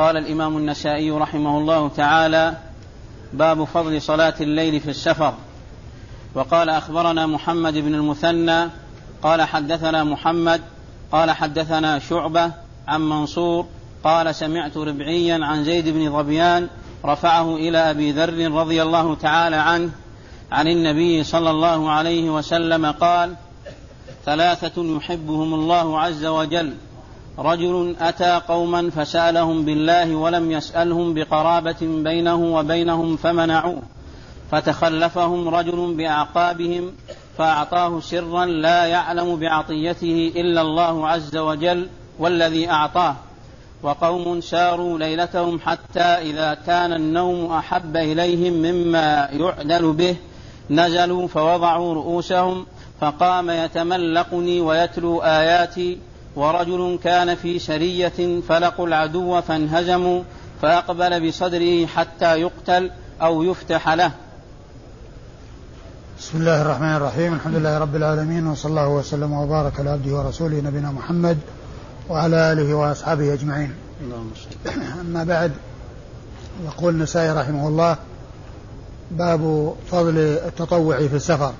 قال الإمام النسائي رحمه الله تعالى باب فضل صلاة الليل في السفر. وقال أخبرنا محمد بن المثنى قال حدثنا محمد قال حدثنا شعبة عن منصور قال سمعت ربعيا عن زيد بن ظبيان رفعه إلى أبي ذر رضي الله تعالى عنه عن النبي صلى الله عليه وسلم قال ثلاثة يحبهم الله عز وجل. رجل أتى قوما فسألهم بالله ولم يسألهم بقرابة بينه وبينهم فمنعوه فتخلفهم رجل بأعقابهم فأعطاه سرا لا يعلم بعطيته إلا الله عز وجل والذي أعطاه وقوم ساروا ليلتهم حتى إذا كان النوم أحب إليهم مما يعدل به نزلوا فوضعوا رؤوسهم فقام يتملقني ويتلو آياتي ورجل كان في سرية فلقوا العدو فانهزموا فأقبل بصدره حتى يقتل أو يفتح له. بسم الله الرحمن الرحيم. الحمد لله رب العالمين وصلى الله وسلم وبارك على عبده ورسوله نبينا محمد وعلى آله وأصحابه أجمعين. أما بعد يقول النسائي رحمه الله باب فضل التطوع في السفر.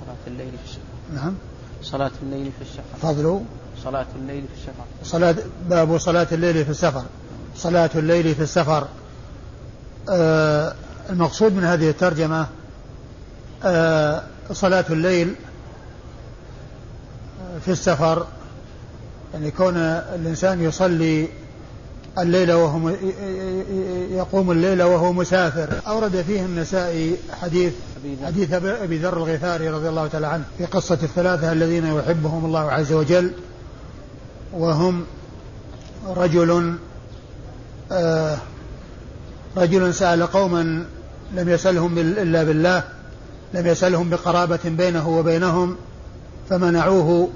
صلاة الليل في السفر نعم. صلاة الليل في السفر فضل صلاة الليل في السفر. صلاة باب صلاة الليل في السفر. صلاة الليل في السفر. آه المقصود من هذه الترجمة آه صلاة الليل في السفر. يعني كون الإنسان يصلي الليل وهو يقوم الليل وهو مسافر. أورد فيه النسائي حديث حديث أبي ذر الغفاري رضي الله تعالى عنه في قصة الثلاثة الذين يحبهم الله عز وجل. وهم رجل آه رجل سأل قوما لم يسألهم إلا بالله لم يسألهم بقرابة بينه وبينهم فمنعوه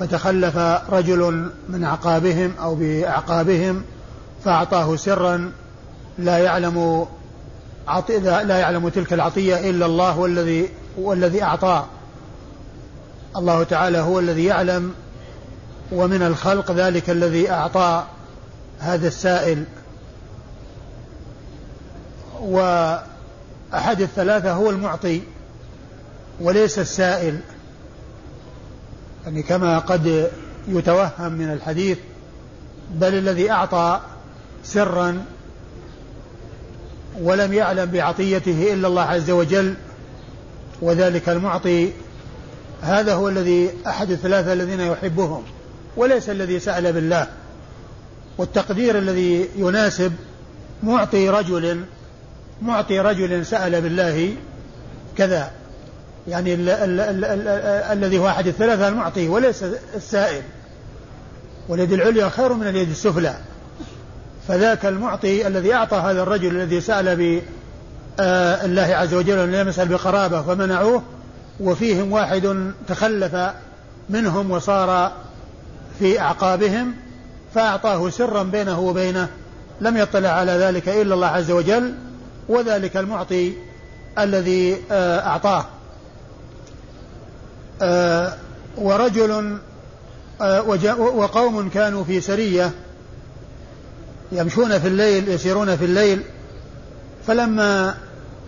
فتخلف رجل من أعقابهم أو بأعقابهم فأعطاه سرا لا يعلم عطي لا يعلم تلك العطية إلا الله والذي والذي أعطاه. الله تعالى هو الذي يعلم ومن الخلق ذلك الذي أعطى هذا السائل. وأحد الثلاثة هو المعطي وليس السائل. يعني كما قد يتوهم من الحديث بل الذي أعطى سرا ولم يعلم بعطيته إلا الله عز وجل وذلك المعطي. هذا هو الذي أحد الثلاثة الذين يحبهم. وليس الذي سأل بالله. والتقدير الذي يناسب معطي رجل معطي رجل سأل بالله كذا. يعني ال ال ال ال الذي هو أحد الثلاثة المعطي وليس السائل. واليد العليا خير من اليد السفلى. فذاك المعطي الذي أعطى هذا الرجل الذي سأل ب آه، الله عز وجل أن لم يسأل بقرابة فمنعوه وفيهم واحد تخلف منهم وصار في أعقابهم فأعطاه سرا بينه وبينه لم يطلع على ذلك إلا الله عز وجل وذلك المعطي الذي آه، أعطاه. آه، ورجل وقوم كانوا في سرية يمشون في الليل يسيرون في الليل فلما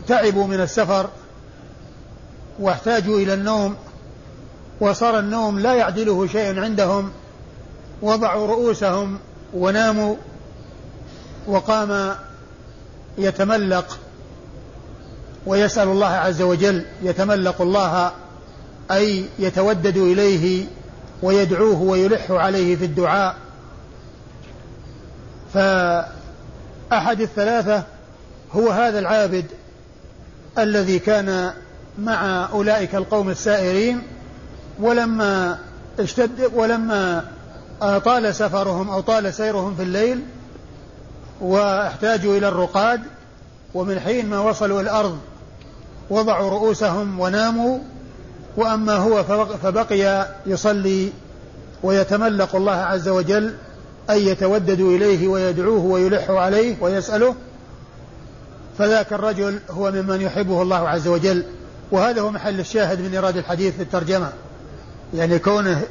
تعبوا من السفر واحتاجوا إلى النوم وصار النوم لا يعدله شيء عندهم وضعوا رؤوسهم وناموا وقام يتملق ويسأل الله عز وجل يتملق الله أي يتودد إليه ويدعوه ويلح عليه في الدعاء. فأحد الثلاثة هو هذا العابد الذي كان مع أولئك القوم السائرين ولما اشتد ولما طال سفرهم أو طال سيرهم في الليل واحتاجوا إلى الرقاد ومن حين ما وصلوا الأرض وضعوا رؤوسهم وناموا وأما هو فبقي يصلي ويتملق الله عز وجل أن يتوددوا إليه ويدعوه ويلح عليه ويسأله فذاك الرجل هو ممن يحبه الله عز وجل. وهذا هو محل الشاهد من إيراد الحديث في الترجمة. يعني كونه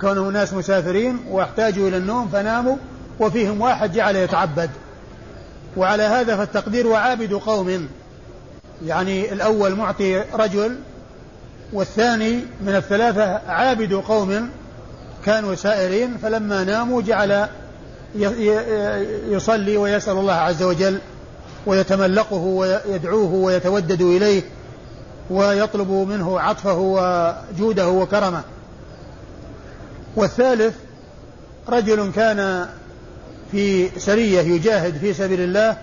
كونه ناس مسافرين واحتاجوا إلى النوم فناموا وفيهم واحد جعل يتعبد. وعلى هذا فالتقدير وعابد قوم. يعني الأول معطي رجل والثاني من الثلاثة عابد قوم كانوا سائرين فلما ناموا جعل يصلي ويسأل الله عز وجل ويتملقه ويدعوه ويتودد إليه ويطلب منه عطفه وجوده وكرمه. والثالث رجل كان في سرية يجاهد في سبيل الله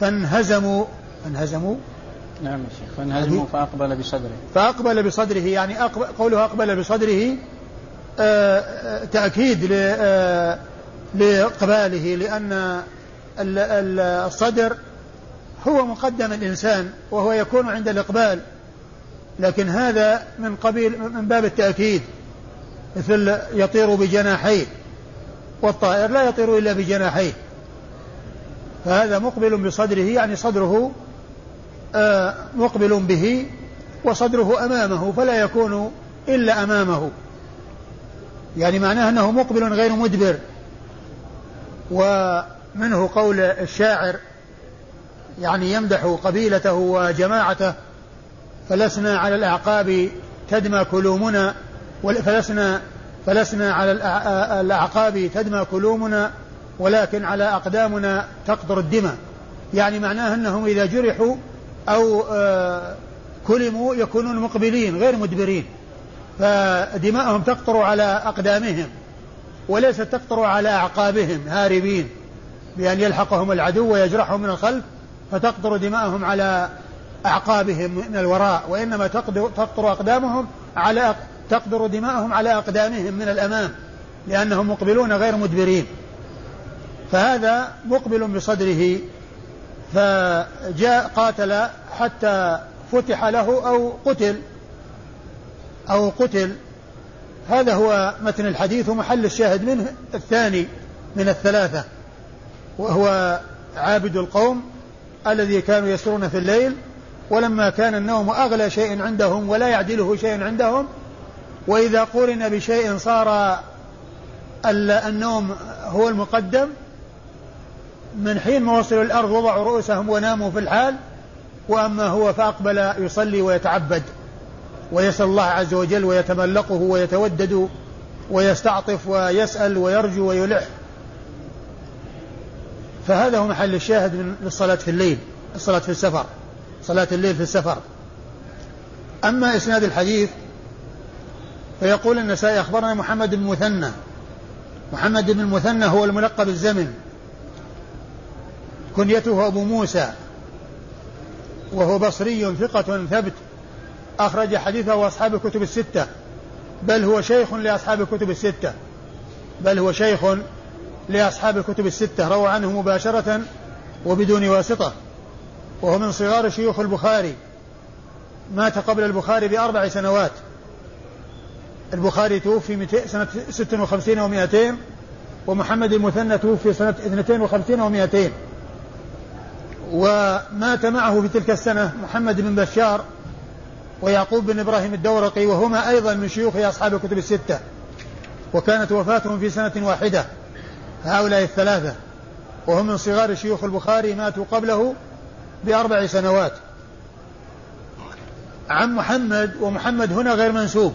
فانهزموا انهزموا؟ نعم يا شيخ فانهزموا فأقبل بصدره. فأقبل بصدره يعني أقبل قوله أقبل بصدره آآ آه، تأكيد آه، لإقباله لأن الصدر هو مقدم الإنسان وهو يكون عند الإقبال لكن هذا من قبيل من باب التأكيد. مثل يطير بجناحيه والطائر لا يطير إلا بجناحيه. فهذا مقبل بصدره يعني صدره آه، مقبل به وصدره أمامه فلا يكون إلا أمامه. يعني معناه أنه مقبل غير مدبر. ومنه قول الشاعر يعني يمدح قبيلته وجماعته فلسنا على الأعقاب تدمى كلومنا. فلسنا فلسنا على الأعقاب تدمى كلومنا ولكن على أقدامنا تقطر الدماء. يعني معناه أنهم إذا جرحوا أو آه، كلموا يكونون مقبلين غير مدبرين. فدماءهم تقطر على أقدامهم وليست تقطر على أعقابهم هاربين. بأن يلحقهم العدو ويجرحهم من الخلف فتقطر دماءهم على أعقابهم من الوراء. وإنما تقطر أقدامهم على تقدر دماءهم على أقدامهم من الأمام لأنهم مقبلون غير مدبرين. فهذا مقبل بصدره فجاء قاتل حتى فتح له أو قتل أو قتل. هذا هو متن الحديث ومحل الشاهد منه الثاني من الثلاثة وهو عابد القوم الذي كانوا يسرون في الليل ولما كان النوم أغلى شيء عندهم ولا يعدله شيء عندهم وإذا قورن بشيء صار النوم هو المقدم من حين ما وصلوا الأرض وضعوا رؤوسهم وناموا في الحال وأما هو فأقبل يصلي ويتعبد ويسأل الله عز وجل ويتملقه ويتودد ويستعطف ويسأل ويرجو ويلح. فهذا هو محل الشاهد من الصلاة في الليل الصلاة في السفر صلاة الليل في السفر. أما إسناد الحديث فيقول النسائي أخبرنا محمد بن مثنى. محمد بن المثنى هو الملقب الزمن. كنيته أبو موسى. وهو بصري ثقة ثبت. أخرج حديثه أصحاب الكتب الستة. بل هو شيخ لأصحاب الكتب الستة. بل هو شيخ لأصحاب الكتب الستة. روى عنه مباشرة وبدون واسطة. وهو من صغار شيوخ البخاري. مات قبل البخاري بأربع سنوات. البخاري توفي سنة 56 و200 ومحمد المثنى توفي سنة 52 و200 ومات معه في تلك السنة محمد بن بشار ويعقوب بن إبراهيم الدورقي وهما أيضا من شيوخ أصحاب الكتب الستة. وكانت وفاتهم في سنة واحدة. هؤلاء الثلاثة. وهم من صغار شيوخ البخاري ماتوا قبله بأربع سنوات. عن محمد ومحمد هنا غير منسوب.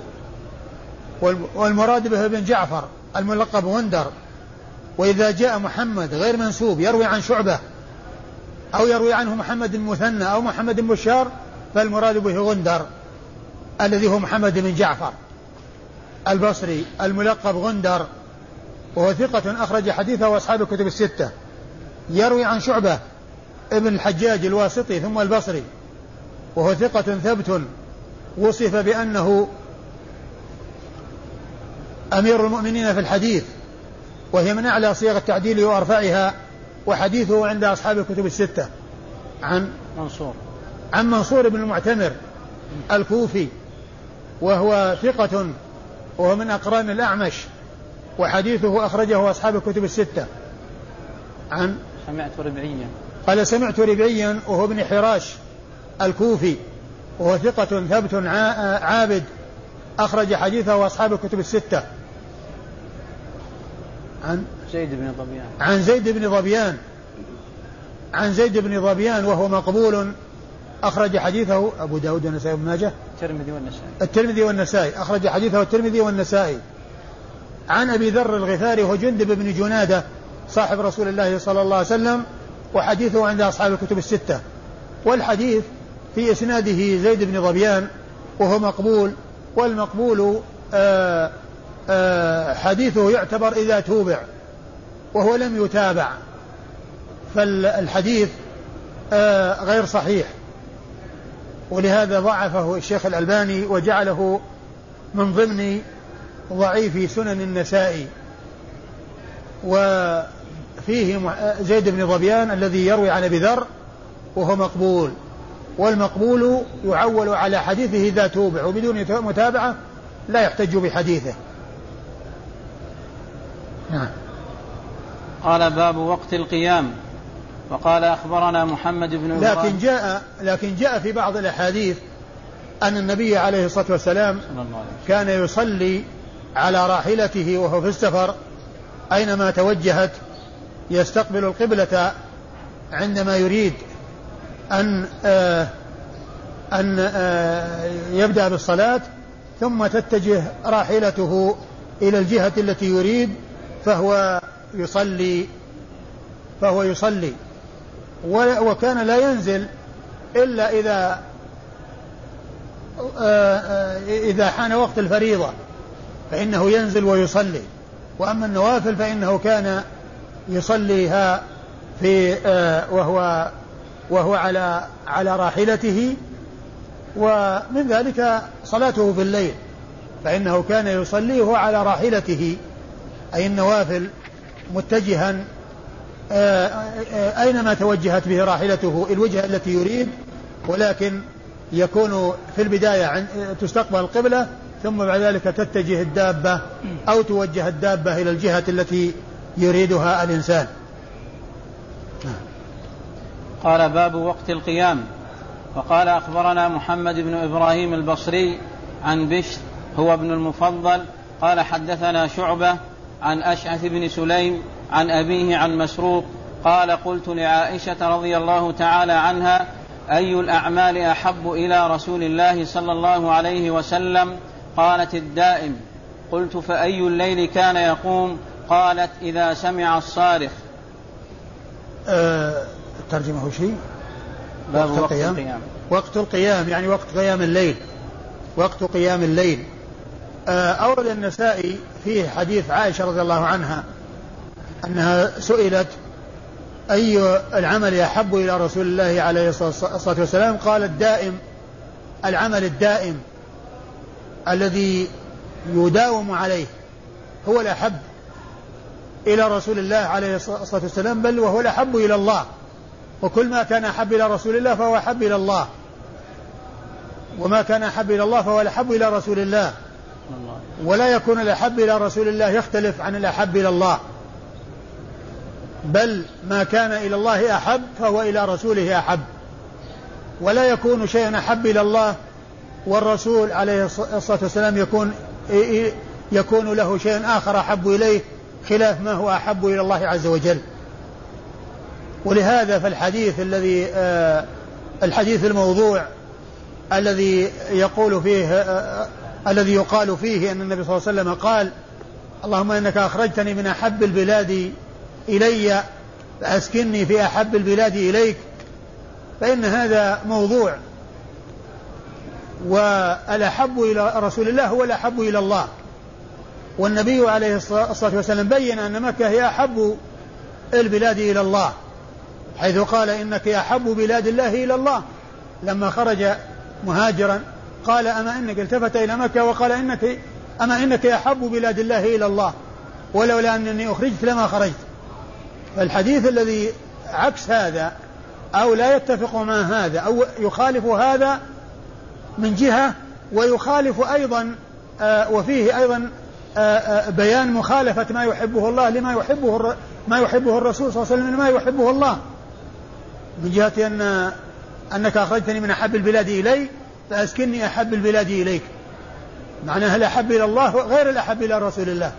والمراد به بن جعفر الملقب غندر وإذا جاء محمد غير منسوب يروي عن شعبة أو يروي عنه محمد بن مثنى أو محمد بشار فالمراد به غندر الذي هو محمد بن جعفر. البصري الملقب غندر وهو ثقة أخرج حديثه أصحاب الكتب الستة. يروي عن شعبة ابن الحجاج الواسطي ثم البصري وهو ثقة ثبت وصف بأنه أمير المؤمنين في الحديث وهي من أعلى صيغ التعديل وأرفعها وحديثه عند أصحاب الكتب الستة. عن منصور. عن منصور بن المعتمر الكوفي وهو ثقة وهو من أقران الأعمش وحديثه أخرجه أصحاب الكتب الستة. عن سمعت ربعيا. قال سمعت ربعيا وهو ابن حراش الكوفي وهو ثقة ثبت عابد أخرج حديثه أصحاب الكتب الستة. عن زيد بن ظبيان عن زيد بن ظبيان عن زيد بن ظبيان وهو مقبول. أخرج حديثه أبو داود والنسائي وابن ماجه. الترمذي والنسائي. الترمذي والنسائي. أخرج حديثه الترمذي والنسائي. عن أبي ذر الغفاري وجندب بن جنادة صاحب رسول الله صلى الله عليه وسلم وحديثه عند أصحاب الكتب الستة. والحديث في إسناده زيد بن ظبيان وهو مقبول. والمقبول آآ حديثه يعتبر إذا توبع وهو لم يتابع فالحديث غير صحيح. ولهذا ضعفه الشيخ الألباني وجعله من ضمن ضعيف سنن النسائي. وفيه زيد بن ظبيان الذي يروي عن أبي ذر وهو مقبول. والمقبول يعول على حديثه إذا توبع وبدون متابعة لا يحتج بحديثه. نعم. قال باب وقت القيام. وقال أخبرنا محمد بن لكن جاء لكن جاء في بعض الأحاديث أن النبي عليه الصلاة والسلام كان يصلي على راحلته وهو في السفر أينما توجهت يستقبل القبلة عندما يريد أن آه أن آه يبدأ بالصلاة ثم تتجه راحلته إلى الجهة التي يريد فهو يصلي فهو يصلي. وكان لا ينزل إلا إذا آه إذا حان وقت الفريضة فإنه ينزل ويصلي. وأما النوافل فإنه كان يصليها في آه وهو وهو على على راحلته. ومن ذلك صلاته في الليل فإنه كان يصلي وهو على راحلته. أي النوافل متجها آه آه أينما توجهت به راحلته الوجهة التي يريد ولكن يكون في البداية تستقبل القبلة ثم بعد ذلك تتجه الدابة أو توجه الدابة إلى الجهة التي يريدها الإنسان. قال باب وقت القيام. وقال أخبرنا محمد بن إبراهيم البصري عن بشر هو ابن المفضل قال حدثنا شعبة عن أشعث بن سليم عن أبيه عن مسروق قال قلت لعائشة رضي الله تعالى عنها أي الأعمال أحب إلى رسول الله صلى الله عليه وسلم؟ قالت الدائم. قلت فأي الليل كان يقوم؟ قالت إذا سمع الصارخ. أه ترجمه شيء؟ باب وقت القيام. القيام. وقت القيام يعني وقت قيام الليل. وقت قيام الليل. أورد النسائي فيه حديث عائشة رضي الله عنها أنها سئلت أي العمل أحب إلى رسول الله عليه الصلاة والسلام؟ قال الدائم العمل الدائم الذي يداوم عليه هو الأحب إلى رسول الله عليه الصلاة والسلام بل وهو الأحب إلى الله. وكل ما كان أحب إلى رسول الله فهو أحب إلى الله. وما كان أحب إلى الله فهو الأحب إلى رسول الله. ولا يكون الأحب إلى رسول الله يختلف عن الأحب إلى الله. بل ما كان إلى الله أحب فهو إلى رسوله أحب. ولا يكون شيئا أحب إلى الله والرسول عليه الصلاة والسلام يكون يكون له شيء آخر أحب إليه خلاف ما هو أحب إلى الله عز وجل. ولهذا فالحديث الذي آه الحديث الموضوع الذي يقول فيه آه الذي يقال فيه أن النبي صلى الله عليه وسلم قال اللهم إنك أخرجتني من أحب البلاد إلي فأسكنني في أحب البلاد إليك فإن هذا موضوع. والأحب إلى رسول الله هو الأحب إلى الله. والنبي عليه الصلاة والسلام بين أن مكة هي أحب البلاد إلى الله حيث قال إنك أحب بلاد الله إلى الله. لما خرج مهاجرا قال أما إنك التفت إلى مكة وقال إنك أما إنك أحب بلاد الله إلى الله ولولا أنني أخرجت لما خرجت. فالحديث الذي عكس هذا أو لا يتفق مع هذا أو يخالف هذا من جهة ويخالف أيضا آه وفيه أيضا آه آه بيان مخالفة ما يحبه الله لما يحبه ما يحبه الرسول صلى الله عليه وسلم لما يحبه الله. من جهة أن أنك أخرجتني من أحب البلاد إلي فأسكني أحب البلاد إليك. معناها الأحب إلى الله غير الأحب إلى رسول الله.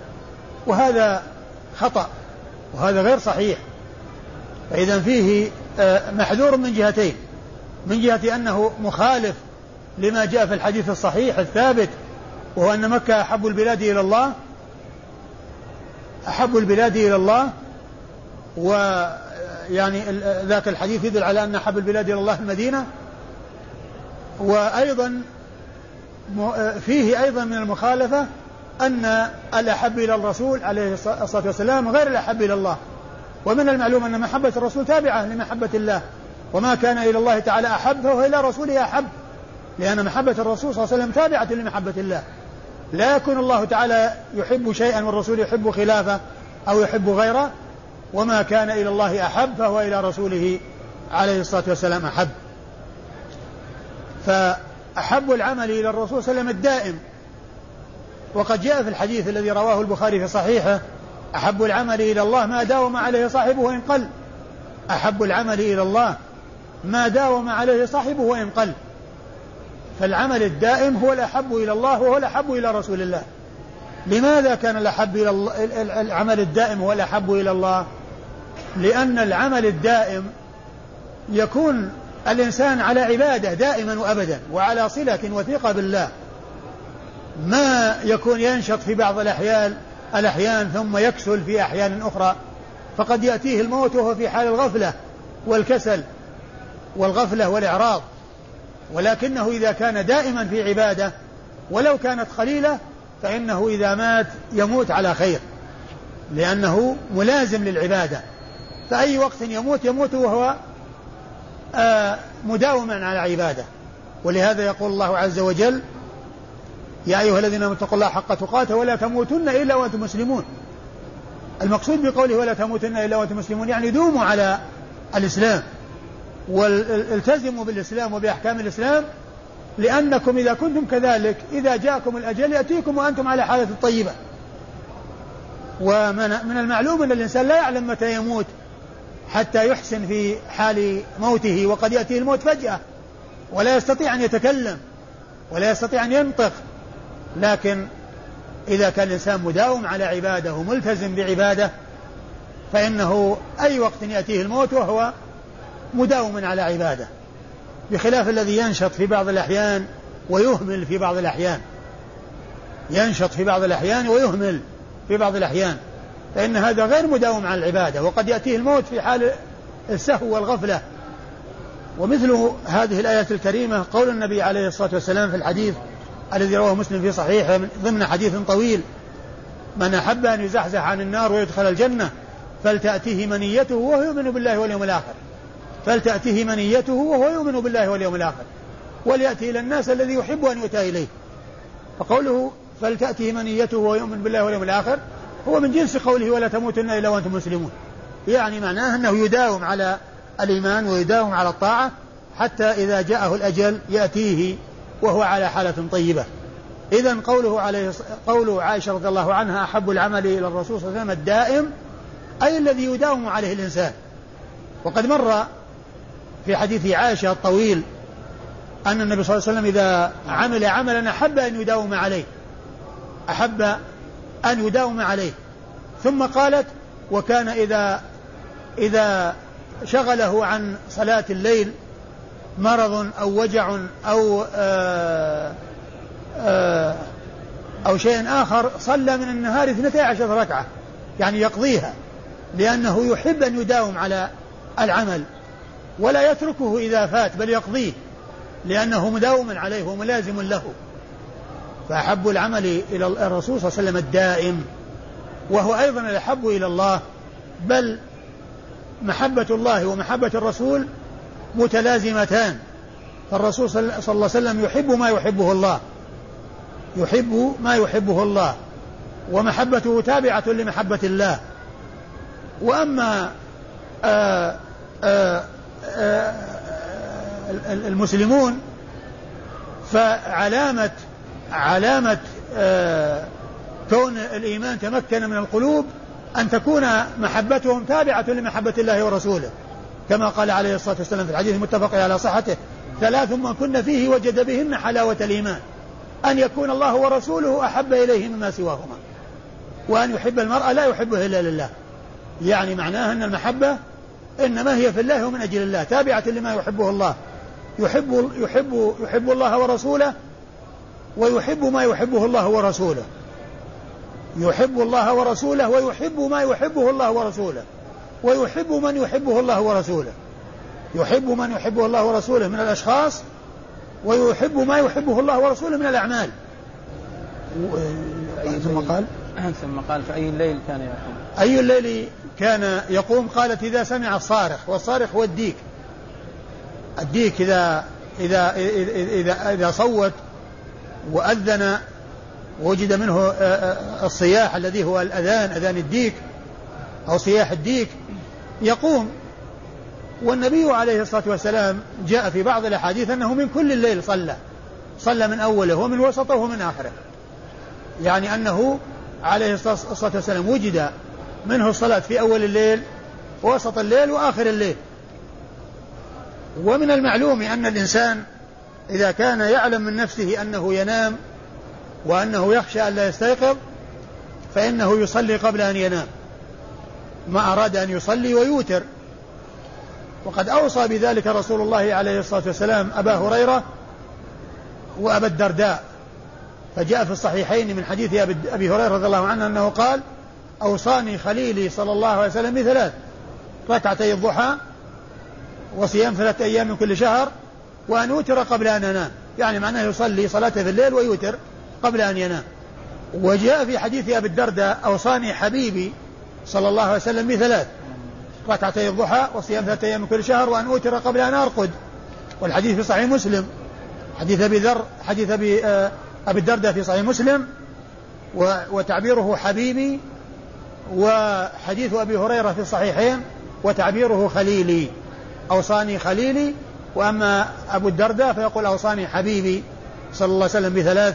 وهذا خطأ وهذا غير صحيح. فإذا فيه آه، محذور من جهتين. من جهة أنه مخالف لما جاء في الحديث الصحيح الثابت وهو أن مكة أحب البلاد إلى الله. أحب البلاد إلى الله. ويعني ذاك الحديث يدل على أن أحب البلاد إلى الله المدينة. وأيضا فيه أيضا من المخالفة أن الأحب إلى الرسول عليه الصلاة والسلام غير الأحب إلى الله. ومن المعلوم أن محبة الرسول تابعة لمحبة الله. وما كان إلى الله تعالى أحب فهو إلى رسوله أحب. لأن محبة الرسول صلى الله عليه وسلم تابعة لمحبة الله. لا يكون الله تعالى يحب شيئا والرسول يحب خلافه أو يحب غيره. وما كان إلى الله أحب فهو إلى رسوله عليه الصلاة والسلام أحب. فأحب العمل إلى الرسول صلى الله عليه وسلم الدائم. وقد جاء في الحديث الذي رواه البخاري في صحيحه أحب العمل إلى الله ما داوم عليه صاحبه وإن قل. أحب العمل إلى الله ما داوم عليه صاحبه وإن قل. فالعمل الدائم هو الأحب إلى الله وهو الأحب إلى رسول الله. لماذا كان الأحب إلى الله العمل الدائم هو الأحب إلى الله؟ لأن العمل الدائم يكون الإنسان على عبادة دائما وأبدا وعلى صلة وثيقة بالله. ما يكون ينشط في بعض الأحيان الأحيان ثم يكسل في أحيان أخرى فقد يأتيه الموت وهو في حال الغفلة والكسل والغفلة والإعراض. ولكنه إذا كان دائما في عبادة ولو كانت قليلة فإنه إذا مات يموت على خير لأنه ملازم للعبادة. فأي وقت يموت يموت وهو مداوما على عبادة. ولهذا يقول الله عز وجل يا أيها الذين آمنوا اتقوا الله حق تقاته ولا تموتن إلا وأنتم مسلمون. المقصود بقوله ولا تموتن إلا وأنتم مسلمون يعني دوموا على الإسلام والتزموا بالإسلام وبأحكام الإسلام لأنكم إذا كنتم كذلك إذا جاءكم الأجل يأتيكم وأنتم على حالة الطيبة. ومن من المعلوم أن الإنسان لا يعلم متى يموت حتى يحسن في حال موته وقد يأتيه الموت فجأة ولا يستطيع أن يتكلم ولا يستطيع أن ينطق. لكن إذا كان الإنسان مداوم على عبادة وملتزم بعبادة فإنه أي وقت يأتيه الموت وهو مداوم على عبادة. بخلاف الذي ينشط في بعض الأحيان ويهمل في بعض الأحيان. ينشط في بعض الأحيان ويهمل في بعض الأحيان. فإن هذا غير مداوم على العبادة وقد يأتيه الموت في حال السهو والغفلة. ومثل هذه الآية الكريمة قول النبي عليه الصلاة والسلام في الحديث الذي رواه مسلم في صحيحه ضمن حديث طويل من أحب أن يزحزح عن النار ويدخل الجنة فلتأتيه منيته وهو يؤمن بالله واليوم الآخر. فلتأتيه منيته وهو يؤمن بالله واليوم الآخر. وليأتي إلى الناس الذي يحب أن يؤتى إليه. فقوله فلتأتيه منيته وهو يؤمن بالله واليوم الآخر هو من جنس قوله ولا تموتن إلا وأنتم مسلمون. يعني معناه أنه يداوم على الإيمان ويداوم على الطاعة حتى إذا جاءه الأجل يأتيه وهو على حالة طيبة. إذا قوله عليه قوله عائشة رضي الله عنها أحب العمل إلى الرسول صلى الله عليه وسلم الدائم أي الذي يداوم عليه الإنسان. وقد مر في حديث عائشة الطويل أن النبي صلى الله عليه وسلم إذا عمل عملا أحب أن يداوم عليه. أحب أن يداوم عليه. ثم قالت وكان إذا إذا شغله عن صلاة الليل مرض أو وجع أو آآ آه، آآ آه، أو شيء آخر صلى من النهار اثنتي عشر ركعة يعني يقضيها لأنه يحب أن يداوم على العمل ولا يتركه إذا فات بل يقضيه لأنه مداوم عليه وملازم له. فأحب العمل إلى الرسول صلى الله عليه وسلم الدائم وهو أيضا الأحب إلى الله بل محبة الله ومحبة الرسول متلازمتان. فالرسول صلى الله عليه وسلم يحب ما يحبه الله يحب ما يحبه الله ومحبته تابعة لمحبة الله. وأما آآ آآ آآ المسلمون فعلامة علامة كون الإيمان تمكن من القلوب أن تكون محبتهم تابعة لمحبة الله ورسوله. كما قال عليه الصلاة والسلام في الحديث المتفق على صحته ثلاث من كن فيه وجد بهن حلاوة الإيمان. أن يكون الله ورسوله أحب إليه مما سواهما. وأن يحب المرأة لا يحبه إلا لله. يعني معناه أن المحبة إنما هي في الله ومن أجل الله تابعة لما يحبه الله. يحب يحب يحب الله ورسوله ويحب ما يحبه الله ورسوله. يحب الله ورسوله ويحب ما يحبه الله ورسوله. ويحب من يحبه الله ورسوله. يحب من يحبه الله ورسوله من الأشخاص ويحب ما يحبه الله ورسوله من الأعمال. ثم قال؟ ثم قال في أي الليل كان يقوم؟ أي الليل كان يقوم؟ قالت إذا سمع الصارخ والصارخ هو الديك. الديك إذا إذا إذا إذا صوت وأذن وجد منه آه، آه، الصياح الذي هو الأذان أذان الديك أو صياح الديك يقوم. والنبي عليه الصلاة والسلام جاء في بعض الأحاديث أنه من كل الليل صلى صلى من أوله ومن وسطه ومن آخره. يعني أنه عليه الصلاة والسلام وجد منه الصلاة في أول الليل ووسط الليل وآخر الليل. ومن المعلوم أن الإنسان إذا كان يعلم من نفسه أنه ينام وأنه يخشى أن لا يستيقظ فإنه يصلي قبل أن ينام. ما أراد أن يصلي ويوتر. وقد أوصى بذلك رسول الله عليه الصلاة والسلام أبا هريرة وأبا الدرداء. فجاء في الصحيحين من حديث أبي هريرة رضي الله عنه أنه قال أوصاني خليلي صلى الله عليه وسلم بثلاث ركعتي الضحى وصيام ثلاثة أيام من كل شهر وأن يوتر قبل أن أنام يعني معناه يصلي صلاته في الليل ويوتر قبل أن ينام. وجاء في حديث أبي الدرداء أوصاني حبيبي صلى الله عليه وسلم بثلاث ركعتي الضحى وصيام ثلاثة أيام من كل شهر وأن أوتر قبل أن أرقد. والحديث في صحيح مسلم. حديث أبي ذر حديث أبي آه أبي الدرداء في صحيح مسلم. وتعبيره حبيبي وحديث أبي هريرة في الصحيحين وتعبيره خليلي أوصاني خليلي وأما أبو الدرداء فيقول أوصاني حبيبي صلى الله عليه وسلم بثلاث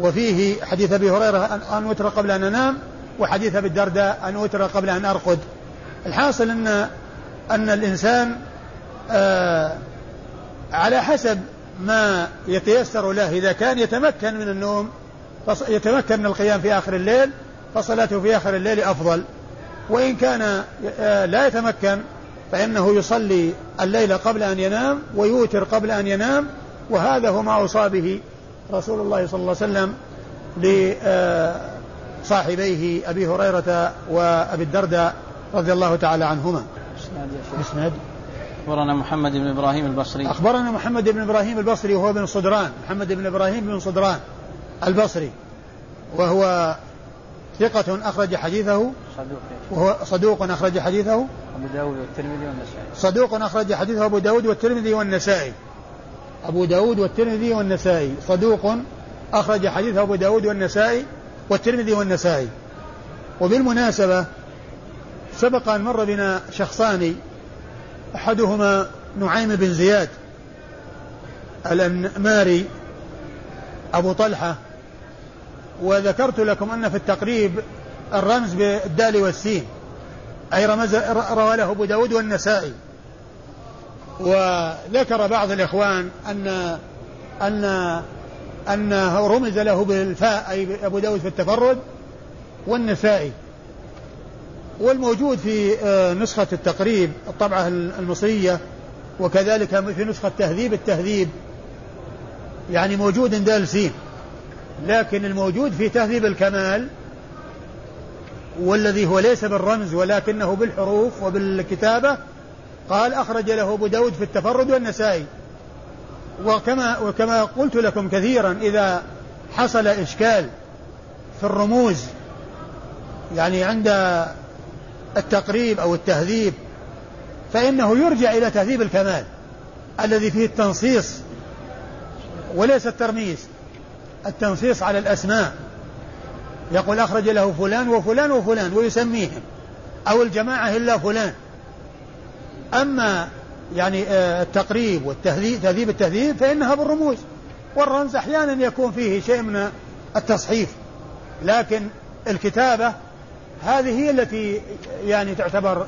وفيه حديث أبي هريرة أن أوتر قبل أن أنام وحديث أبي الدرداء أن أوتر قبل أن أرقد. الحاصل أن أن الإنسان آه على حسب ما يتيسر له إذا كان يتمكن من النوم يتمكن من القيام في آخر الليل فصلاته في آخر الليل أفضل. وإن كان آه، لا يتمكن فإنه يصلي الليل قبل أن ينام ويوتر قبل أن ينام وهذا هو ما أوصى به رسول الله صلى الله عليه وسلم لصاحبيه أبي هريرة وأبي الدرداء رضي الله تعالى عنهما. إسناد أخبرنا محمد بن إبراهيم البصري. أخبرنا محمد بن إبراهيم البصري وهو بن صدران محمد بن إبراهيم بن صدران البصري وهو ثقة أخرج حديثه صدوق. وهو صدوق أخرج حديثه. أبو داود والترمذي والنسائي. صدوق أخرج حديثه أبو داود والترمذي والنسائي. أبو داود والترمذي والنسائي. صدوق أخرج حديثه أبو داود والنسائي والترمذي والنسائي. وبالمناسبة سبق أن مر بنا شخصان أحدهما نعيم بن زياد الأنماري أبو طلحة وذكرت لكم أن في التقريب الرمز بالدال والسين أي رمز روى له أبو داود والنسائي. وذكر بعض الإخوان أن أن أنه رمز له بالفاء أي أبو داود في التفرد والنسائي. والموجود في آه، نسخة التقريب الطبعة المصرية وكذلك في نسخة تهذيب التهذيب يعني موجود دال سين. لكن الموجود في تهذيب الكمال والذي هو ليس بالرمز ولكنه بالحروف وبالكتابة قال أخرج له أبو داود في التفرد والنسائي. وكما, وكما قلت لكم كثيرا إذا حصل إشكال في الرموز يعني عند التقريب أو التهذيب فإنه يرجع إلى تهذيب الكمال الذي فيه التنصيص وليس الترميز. التنصيص على الأسماء. يقول أخرج له فلان وفلان وفلان ويسميهم. أو الجماعة إلا فلان. أما يعني آه، التقريب والتهذيب تهذيب التهذيب فإنها بالرموز. والرمز أحيانا يكون فيه شيء من التصحيف. لكن الكتابة هذه هي التي يعني تعتبر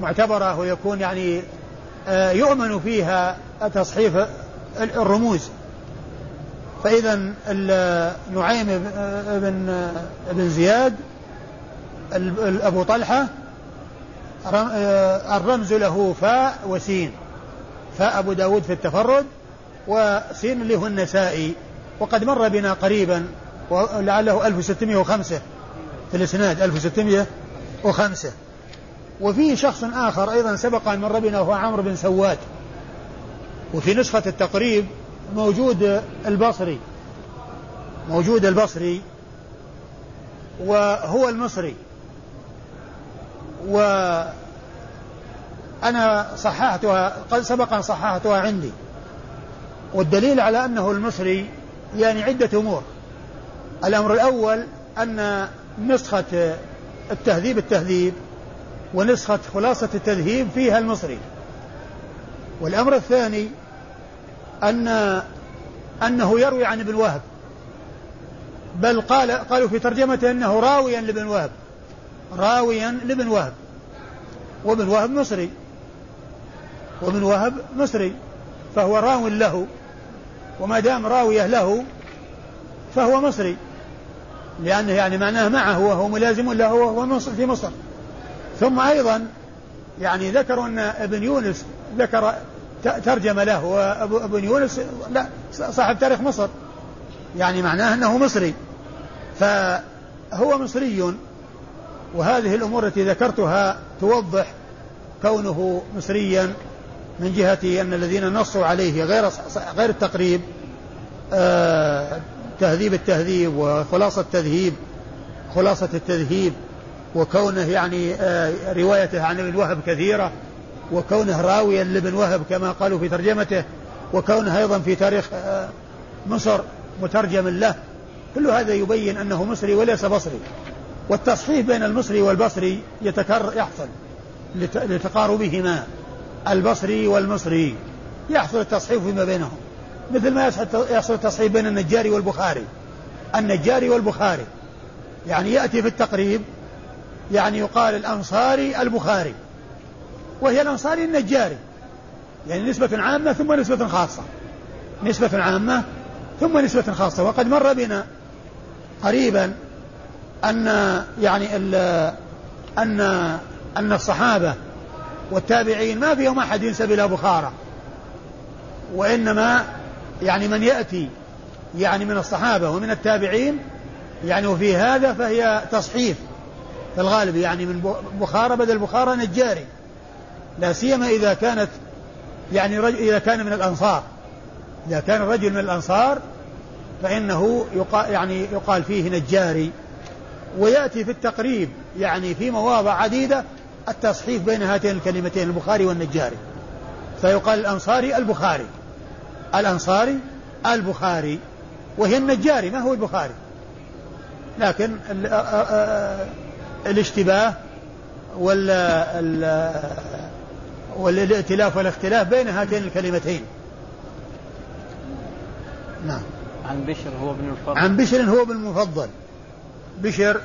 معتبرة ويكون يعني آه، يؤمن فيها تصحيف الرموز. فإذا نعيم بن بن زياد أبو طلحة آه، الرمز له فاء وسين. فاء أبو داود في التفرد وسين هو النسائي. وقد مر بنا قريبا ولعله 1605 في الإسناد 1605 وفي شخص آخر أيضا سبق أن مر بنا وهو عمرو بن سواد. وفي نسخة التقريب موجود البصري موجود البصري وهو المصري. وأنا صححتها قد سبق أن صححتها عندي. والدليل على أنه المصري يعني عدة أمور. الأمر الأول أن نسخة التهذيب التهذيب ونسخة خلاصة التذهيب فيها المصري. والأمر الثاني أن أنه يروي عن ابن وهب. بل قال قالوا في ترجمته أنه راويا لابن وهب. راويا لابن وهب. وابن وهب مصري. وابن وهب مصري. فهو راو له. وما دام راوية له فهو مصري. لأنه يعني معناه معه وهو ملازم له وهو مصر في مصر. ثم أيضا يعني ذكروا أن ابن يونس ذكر ترجم له وابن يونس لا صاحب تاريخ مصر. يعني معناه أنه مصري. فهو مصري وهذه الأمور التي ذكرتها توضح كونه مصريا من جهة أن الذين نصوا عليه غير غير التقريب آه تهذيب التهذيب وخلاصة التذهيب خلاصة التذهيب وكونه يعني آه روايته عن ابن وهب كثيرة. وكونه راويا لابن وهب كما قالوا في ترجمته وكونه أيضا في تاريخ آه مصر مترجم له كل هذا يبين أنه مصري وليس بصري. والتصحيح بين المصري والبصري يتكرر يحصل لتقاربهما. البصري والمصري يحصل التصحيح فيما بينهم. مثل ما يحصل التصحيح بين النجاري والبخاري. النجاري والبخاري يعني يأتي في التقريب يعني يقال الأنصاري البخاري. وهي الأنصاري النجاري. يعني نسبة عامة ثم نسبة خاصة. نسبة عامة ثم نسبة خاصة. وقد مر بنا قريبا أن يعني أن أن الصحابة والتابعين ما فيهم أحد ينسب إلى بخارى وإنما يعني من يأتي يعني من الصحابة ومن التابعين يعني وفي هذا فهي تصحيف في الغالب يعني من بخارى بدل بخارى نجاري. لا سيما إذا كانت يعني رجل إذا كان من الأنصار. إذا كان الرجل من الأنصار فإنه يقال يعني يقال فيه نجاري. ويأتي في التقريب يعني في مواضع عديدة التصحيف بين هاتين الكلمتين البخاري والنجاري. فيقال الأنصاري البخاري. الأنصاري البخاري. وهي النجاري ما هو البخاري؟ لكن الاشتباه وال والائتلاف والاختلاف بين هاتين الكلمتين. نعم. عن بشر هو ابن الفضل. عن بشر هو ابن المفضل. بشر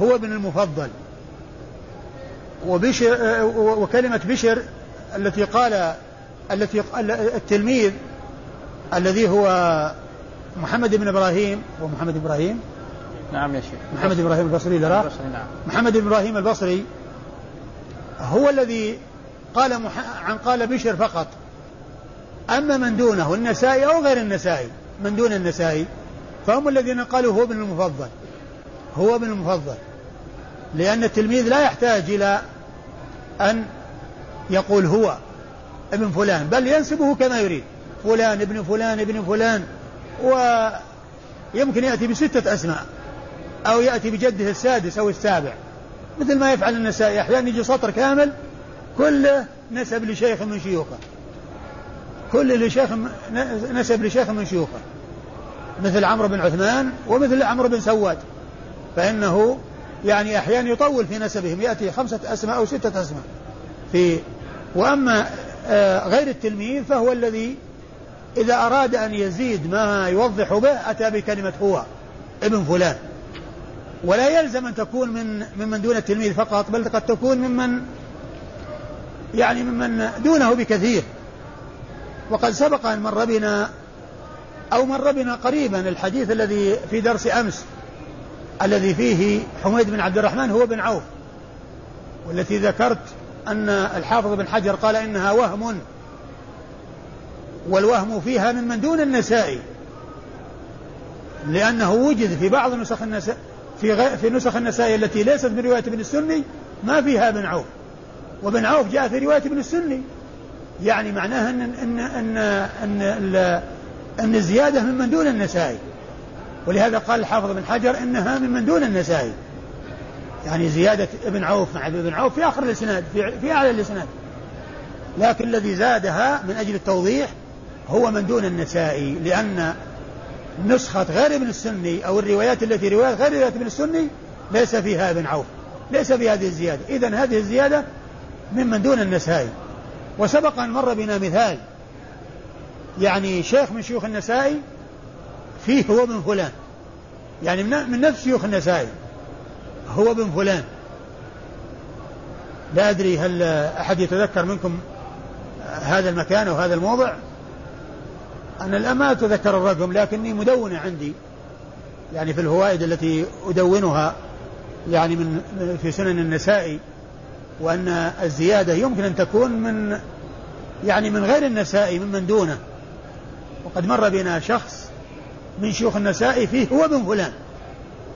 هو ابن المفضل. وبشر وكلمة بشر التي قال التي التلميذ الذي هو محمد بن إبراهيم هو محمد إبراهيم؟ نعم يا شيخ. محمد إبراهيم البصري لا نعم. محمد إبراهيم البصري هو الذي قال مح... عن قال بشر فقط. أما من دونه النسائي أو غير النسائي من دون النسائي فهم الذين قالوا هو ابن المفضل. هو ابن المفضل. لأن التلميذ لا يحتاج إلى أن يقول هو ابن فلان بل ينسبه كما يريد. فلان ابن فلان ابن فلان ويمكن يأتي بستة أسماء أو يأتي بجده السادس أو السابع. مثل ما يفعل النسائي أحيانا يجي سطر كامل كله نسب لشيخ من شيوخه. كل لشيخ نسب لشيخ من شيوخه. مثل عمرو بن عثمان ومثل عمرو بن سواد. فإنه يعني أحيانا يطول في نسبهم. يأتي خمسة أسماء أو ستة أسماء. في وأما آه، غير التلميذ فهو الذي إذا أراد أن يزيد ما يوضح به أتى بكلمة هو ابن فلان. ولا يلزم أن تكون من ممن دون التلميذ فقط بل قد تكون ممن يعني ممن دونه بكثير. وقد سبق أن مر بنا أو مر بنا قريبا الحديث الذي في درس أمس الذي فيه حميد بن عبد الرحمن هو بن عوف والتي ذكرت أن الحافظ بن حجر قال إنها وهم والوهم فيها ممن دون النسائي لأنه وجد في بعض نسخ النساء في غير في نسخ النسائي التي ليست من رواية ابن السني ما فيها ابن عوف. وابن عوف جاء في رواية ابن السني. يعني معناها أن أن أن أن, أن, أن الزيادة ممن دون النسائي. ولهذا قال الحافظ بن حجر إنها ممن دون النسائي. يعني زيادة ابن عوف مع ابن عوف في آخر الإسناد في, في أعلى الإسناد. لكن الذي زادها من أجل التوضيح هو من دون النسائي لأن نسخة غير ابن السني أو الروايات التي روايات غير ابن السني ليس فيها ابن عوف ليس في هذه الزيادة. إذا هذه الزيادة ممن دون النسائي وسبق أن مر بنا مثال. يعني شيخ من شيوخ النسائي فيه هو من فلان. يعني من نفس شيوخ النسائي هو ابن فلان. لا أدري هل أحد يتذكر منكم هذا المكان أو هذا الموضع. أنا الآن ما أتذكر الرقم لكني مدونة عندي. يعني في الفوائد التي أدونها يعني من في سنن النسائي وأن الزيادة يمكن أن تكون من يعني من غير النسائي ممن دونه. وقد مر بنا شخص من شيوخ النسائي فيه هو ابن فلان.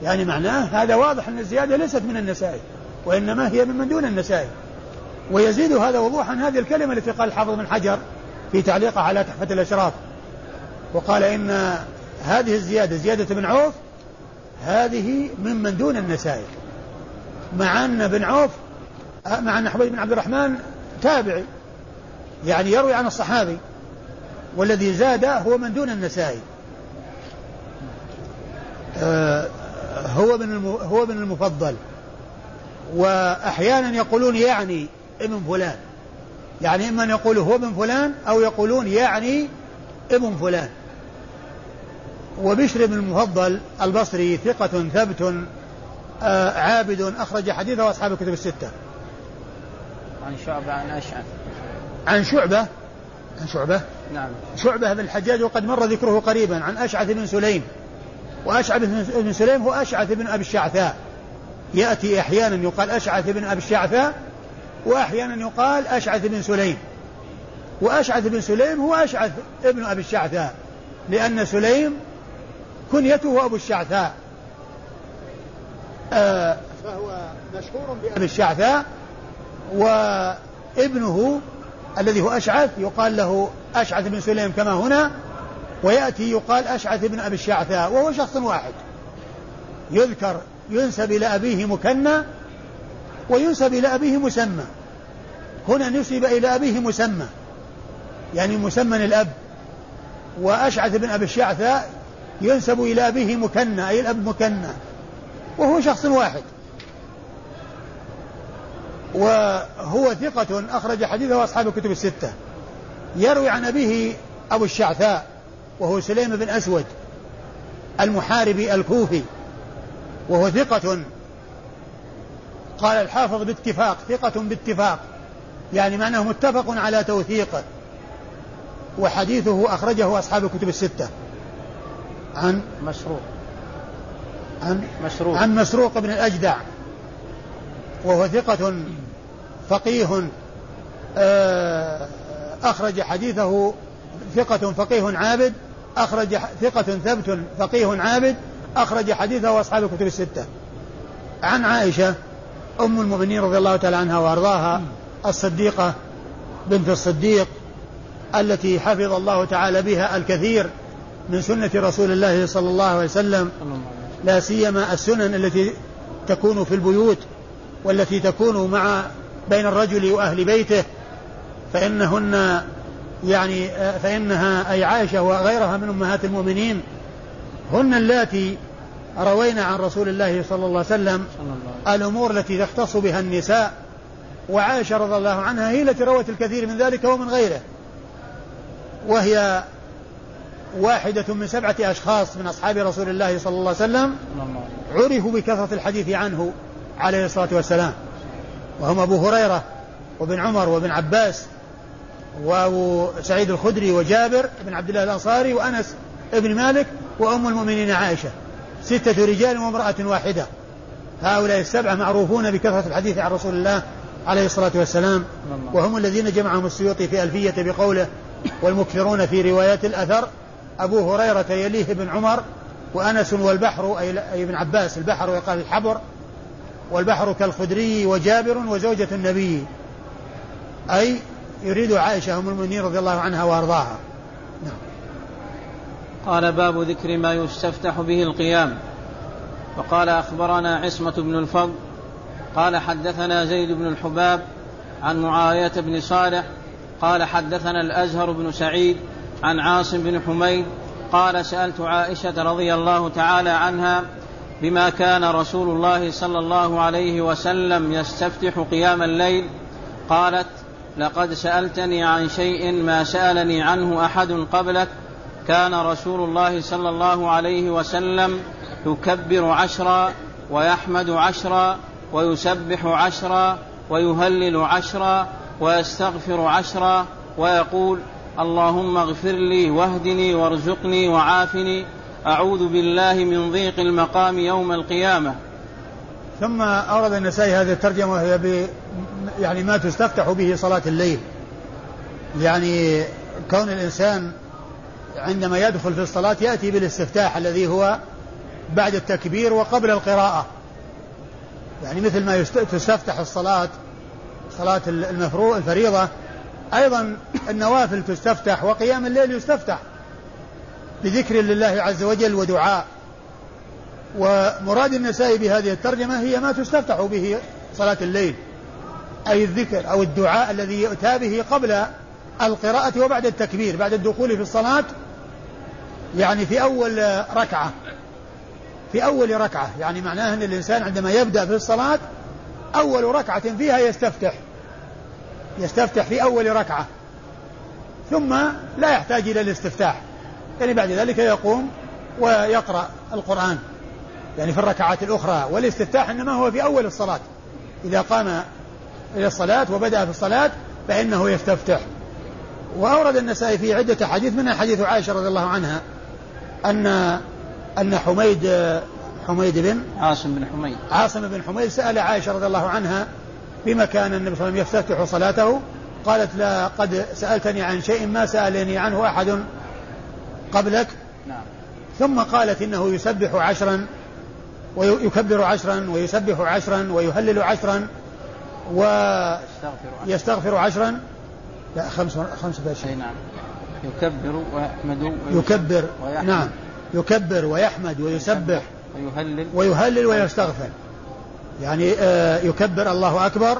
يعني معناه هذا واضح أن الزيادة ليست من النسائي وإنما هي ممن دون النسائي ويزيد هذا وضوحا هذه الكلمة التي قال الحافظ بن حجر في تعليقه على تحفة الأشراف. وقال إن هذه الزيادة زيادة ابن عوف هذه ممن دون النسائي مع أن ابن عوف مع أن حبيب بن عبد الرحمن تابعي. يعني يروي عن الصحابي. والذي زاد هو من دون النسائي. آه هو من هو من المفضل. وأحيانا يقولون يعني ابن فلان. يعني إما أن يقولوا هو ابن فلان أو يقولون يعني ابن فلان. وبشر بن المفضل البصري ثقة ثبت آه عابد أخرج حديثه أصحاب الكتب الستة. عن شعبة عن أشعث. عن شعبة؟ عن شعبة؟ نعم. شعبة بن الحجاج وقد مر ذكره قريبا عن أشعث بن سليم. وأشعث بن سليم هو أشعث بن أبي الشعثاء. يأتي أحيانا يقال أشعث بن أبي الشعثاء وأحيانا يقال أشعث بن سليم. وأشعث بن سليم هو أشعث ابن أبي الشعثاء لأن سليم كنيته أبو الشعثاء. آه فهو مشهور بأبي الشعثاء وابنه الذي هو أشعث يقال له أشعث بن سليم كما هنا ويأتي يقال أشعث بن أبي الشعثاء وهو شخص واحد. يذكر ينسب إلى أبيه مكنى وينسب إلى أبيه مسمى. هنا نسب إلى أبيه مسمى يعني مسمى الأب. وأشعث بن أبي الشعثاء ينسب إلى أبيه مكنى أي الأب مكنى وهو شخص واحد. وهو ثقة أخرج حديثه أصحاب الكتب الستة. يروي عن أبيه أبو الشعثاء وهو سليم بن أسود المحاربي الكوفي وهو ثقة. قال الحافظ باتفاق ثقة باتفاق يعني معناه متفق على توثيقه وحديثه أخرجه أصحاب الكتب الستة. عن مسروق عن مسروق عن مسروق بن الأجدع وهو ثقة فقيه آه، أخرج حديثه ثقة فقيه عابد أخرج ثقة ثبت فقيه عابد أخرج حديثه أصحاب الكتب الستة. عن عائشة أم المؤمنين رضي الله تعالى عنها وأرضاها الصديقة بنت الصديق التي حفظ الله تعالى بها الكثير من سنة رسول الله صلى الله عليه وسلم. لا سيما السنن التي تكون في البيوت والتي تكون مع بين الرجل وأهل بيته فإنهن يعني فإنها أي عائشة وغيرها من أمهات المؤمنين هن اللاتي روينا عن رسول الله صلى الله عليه وسلم الأمور التي تختص بها النساء وعائشة رضي الله عنها هي التي روت الكثير من ذلك ومن غيره. وهي واحدة من سبعة أشخاص من أصحاب رسول الله صلى الله عليه وسلم. عرفوا بكثرة الحديث عنه عليه الصلاة والسلام. وهم أبو هريرة وابن عمر وابن عباس وأبو سعيد الخدري وجابر بن عبد الله الأنصاري وأنس بن مالك وأم المؤمنين عائشة. ستة رجال وامرأة واحدة. هؤلاء السبعة معروفون بكثرة الحديث عن رسول الله عليه الصلاة والسلام. وهم الذين جمعهم السيوطي في ألفية بقوله والمكثرون في روايات الأثر أبو هريرة يليه بن عمر وأنس والبحر أي ابن عباس البحر ويقال الحبر. والبحر كالخدري وجابر وزوجة النبي. أي يريد عائشة أم المؤمنين رضي الله عنها وأرضاها. نعم. قال باب ذكر ما يستفتح به القيام. وقال أخبرنا عصمة بن الفضل قال حدثنا زيد بن الحباب عن معاوية بن صالح قال حدثنا الأزهر بن سعيد عن عاصم بن حميد قال سألت عائشة رضي الله تعالى عنها بما كان رسول الله صلى الله عليه وسلم يستفتح قيام الليل قالت لقد سألتني عن شيء ما سألني عنه أحد قبلك كان رسول الله صلى الله عليه وسلم يكبر عشرا ويحمد عشرا ويسبح عشرا ويهلل عشرا ويستغفر عشرا ويقول اللهم اغفر لي واهدني وارزقني وعافني أعوذ بالله من ضيق المقام يوم القيامة. ثم أورد النسائي هذه الترجمة وهي ب يعني ما تستفتح به صلاة الليل. يعني كون الإنسان عندما يدخل في الصلاة يأتي بالاستفتاح الذي هو بعد التكبير وقبل القراءة. يعني مثل ما تستفتح الصلاة صلاة المفروض الفريضة أيضا النوافل تستفتح وقيام الليل يستفتح. بذكر لله عز وجل ودعاء. ومراد النسائي بهذه الترجمة هي ما تستفتح به صلاة الليل أي الذكر أو الدعاء الذي يؤتى به قبل القراءة وبعد التكبير بعد الدخول في الصلاة يعني في أول ركعة. في أول ركعة يعني معناه أن الإنسان عندما يبدأ في الصلاة أول ركعة فيها يستفتح. يستفتح في أول ركعة ثم لا يحتاج إلى الاستفتاح. يعني بعد ذلك يقوم ويقرأ القرآن. يعني في الركعات الأخرى. والاستفتاح إنما هو في أول الصلاة. إذا قام إلى الصلاة وبدأ في الصلاة فإنه يستفتح. وأورد النسائي في عدة حديث منها حديث عائشة رضي الله عنها أن أن حميد حميد بن عاصم بن حميد. عاصم بن حميد سأل عائشة رضي الله عنها بما كان النبي صلى الله عليه وسلم يفتتح صلاته. قالت لا قد سألتني عن شيء ما سألني عنه أحد. قبلك؟ نعم. ثم قالت إنه يسبح عشرا ويكبر عشرا ويسبح عشرا ويهلل عشرا ويستغفر عشرا. لا خمس خمسة أشياء نعم. يكبر ويحمد يكبر. ويحمد. نعم. يكبر ويحمد ويسبح. ويهلل. ويهلل ويستغفر. يعني آه يكبر الله أكبر.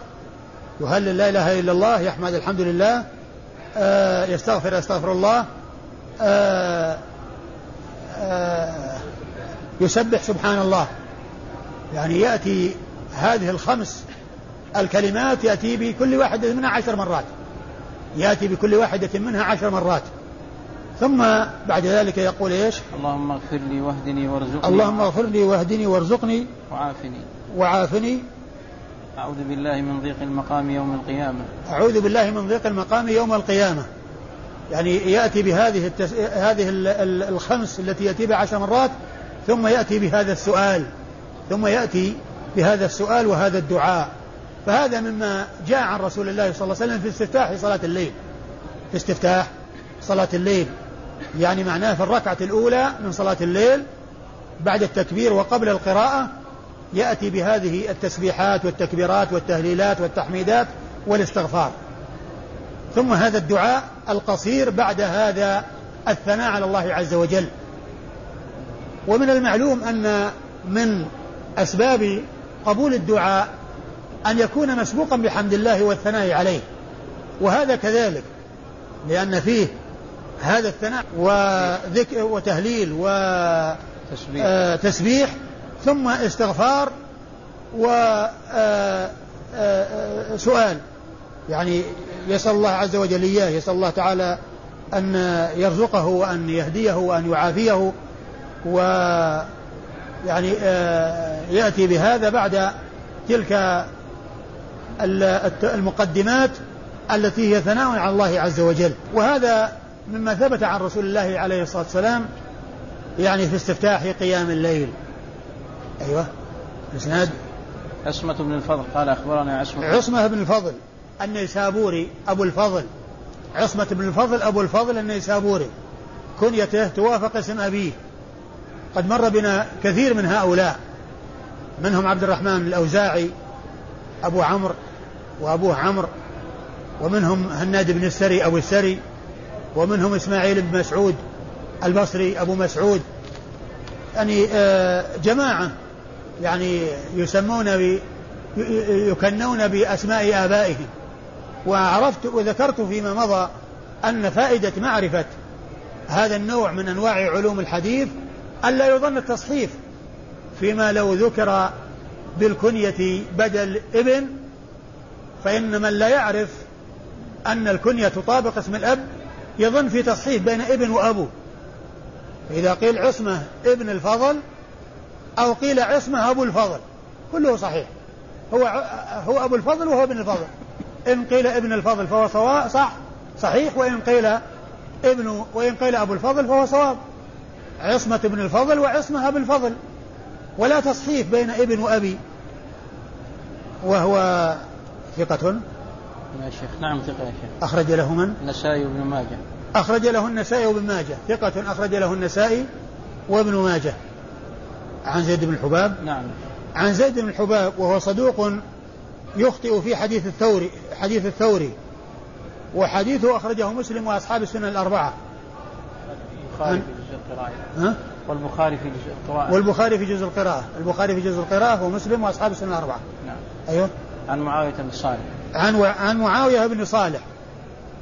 يهلل لا إله إلا الله يحمد الحمد لله. آه يستغفر يستغفر الله. يسبح سبحان الله. يعني يأتي هذه الخمس الكلمات يأتي بكل واحدة منها عشر مرات. يأتي بكل واحدة منها عشر مرات. ثم بعد ذلك يقول إيش؟ اللهم اغفر لي واهدني وارزقني. اللهم اغفر لي واهدني وارزقني. وعافني. وعافني. أعوذ بالله من ضيق المقام يوم القيامة. أعوذ بالله من ضيق المقام يوم القيامة. يعني يأتي بهذه التس... هذه الخمس التي يأتي بها عشر مرات ثم يأتي بهذا السؤال ثم يأتي بهذا السؤال وهذا الدعاء. فهذا مما جاء عن رسول الله صلى الله عليه وسلم في استفتاح صلاة الليل. في استفتاح صلاة الليل. يعني معناه في الركعة الأولى من صلاة الليل بعد التكبير وقبل القراءة يأتي بهذه التسبيحات والتكبيرات والتهليلات والتحميدات والاستغفار. ثم هذا الدعاء القصير بعد هذا الثناء على الله عز وجل. ومن المعلوم أن من أسباب قبول الدعاء أن يكون مسبوقا بحمد الله والثناء عليه. وهذا كذلك لأن فيه هذا الثناء وذكر وتهليل وتسبيح آه، ثم استغفار وسؤال آه، آه، يعني يسأل الله عز وجل إياه يسأل الله تعالى أن يرزقه وأن يهديه وأن يعافيه و يعني آه، يأتي بهذا بعد تلك المقدمات التي هي ثناء على الله عز وجل. وهذا مما ثبت عن رسول الله عليه الصلاة والسلام يعني في استفتاح قيام الليل. أيوة. الإسناد عصمة بن الفضل قال أخبرنا عصمة. عصمة بن الفضل. النيسابوري أبو الفضل. عصمة بن الفضل أبو الفضل النيسابوري. كنيته توافق اسم أبيه. قد مر بنا كثير من هؤلاء. منهم عبد الرحمن الأوزاعي أبو عمرو وأبوه عمرو. ومنهم هناد بن السري أبو السري. ومنهم إسماعيل بن مسعود البصري أبو مسعود. يعني آه، جماعة. يعني يسمون يكنون بأسماء آبائهم. وعرفت وذكرت فيما مضى أن فائدة معرفة هذا النوع من أنواع علوم الحديث ألا يظن التصحيف فيما لو ذكر بالكنية بدل ابن فإن من لا يعرف أن الكنية تطابق اسم الأب يظن في تصحيف بين ابن وأبو. فإذا قيل عصمة ابن الفضل أو قيل عصمة أبو الفضل كله صحيح. هو هو أبو الفضل وهو ابن الفضل. إن قيل ابن الفضل فهو صواب صح؟ صحيح. وإن قيل ابن وإن قيل أبو الفضل فهو صواب. عصمة ابن الفضل وعصمة أبو الفضل. ولا تصحيف بين ابن وأبي. وهو ثقة. يا شيخ نعم ثقة يا شيخ. أخرج له من؟ النسائي وابن ماجه. أخرج له النسائي وابن ماجه. ثقة. أخرج له النسائي وابن ماجه. عن زيد بن الحباب؟ نعم. عن زيد بن الحباب وهو صدوق يخطئ في حديث الثوري حديث الثوري. وحديثه أخرجه مسلم وأصحاب السنة الأربعة. البخاري في جزء القراءة. ها؟ والبخاري في جزء القراءة. والبخاري في جزء القراءة. البخاري في جزء القراءة ومسلم وأصحاب السنة الأربعة. نعم. أيوه. عن معاوية بن صالح. عن و... عن معاوية بن صالح.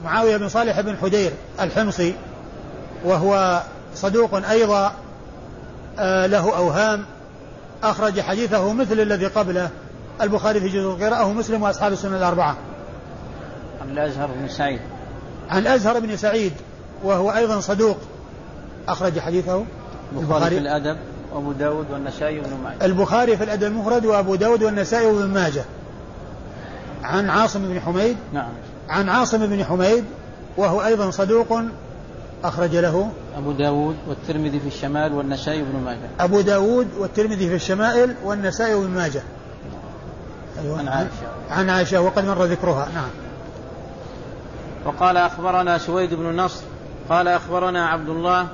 معاوية بن صالح بن حدير الحمصي وهو صدوق أيضا آه له أوهام أخرج حديثه مثل الذي قبله. البخاري في جزء القراءة ومسلم وأصحاب السنة الأربعة. عن الأزهر بن سعيد. عن الأزهر بن سعيد وهو أيضا صدوق. أخرج حديثه. البخاري في الأدب وأبو داود والنسائي وابن ماجه. البخاري في الأدب المفرد وأبو داود والنسائي وابن ماجه. عن عاصم بن حميد نعم. عن عاصم بن حميد وهو أيضا صدوق. أخرج له. أبو داود والترمذي في الشمال والنسائي وابن ماجه. أبو داود والترمذي في الشمائل والنسائي وابن ماجه. أيوة. عن عائشة. عن عائشة وقد مر ذكرها. نعم. وقال أخبرنا سويد بن نصر قال أخبرنا عبد الله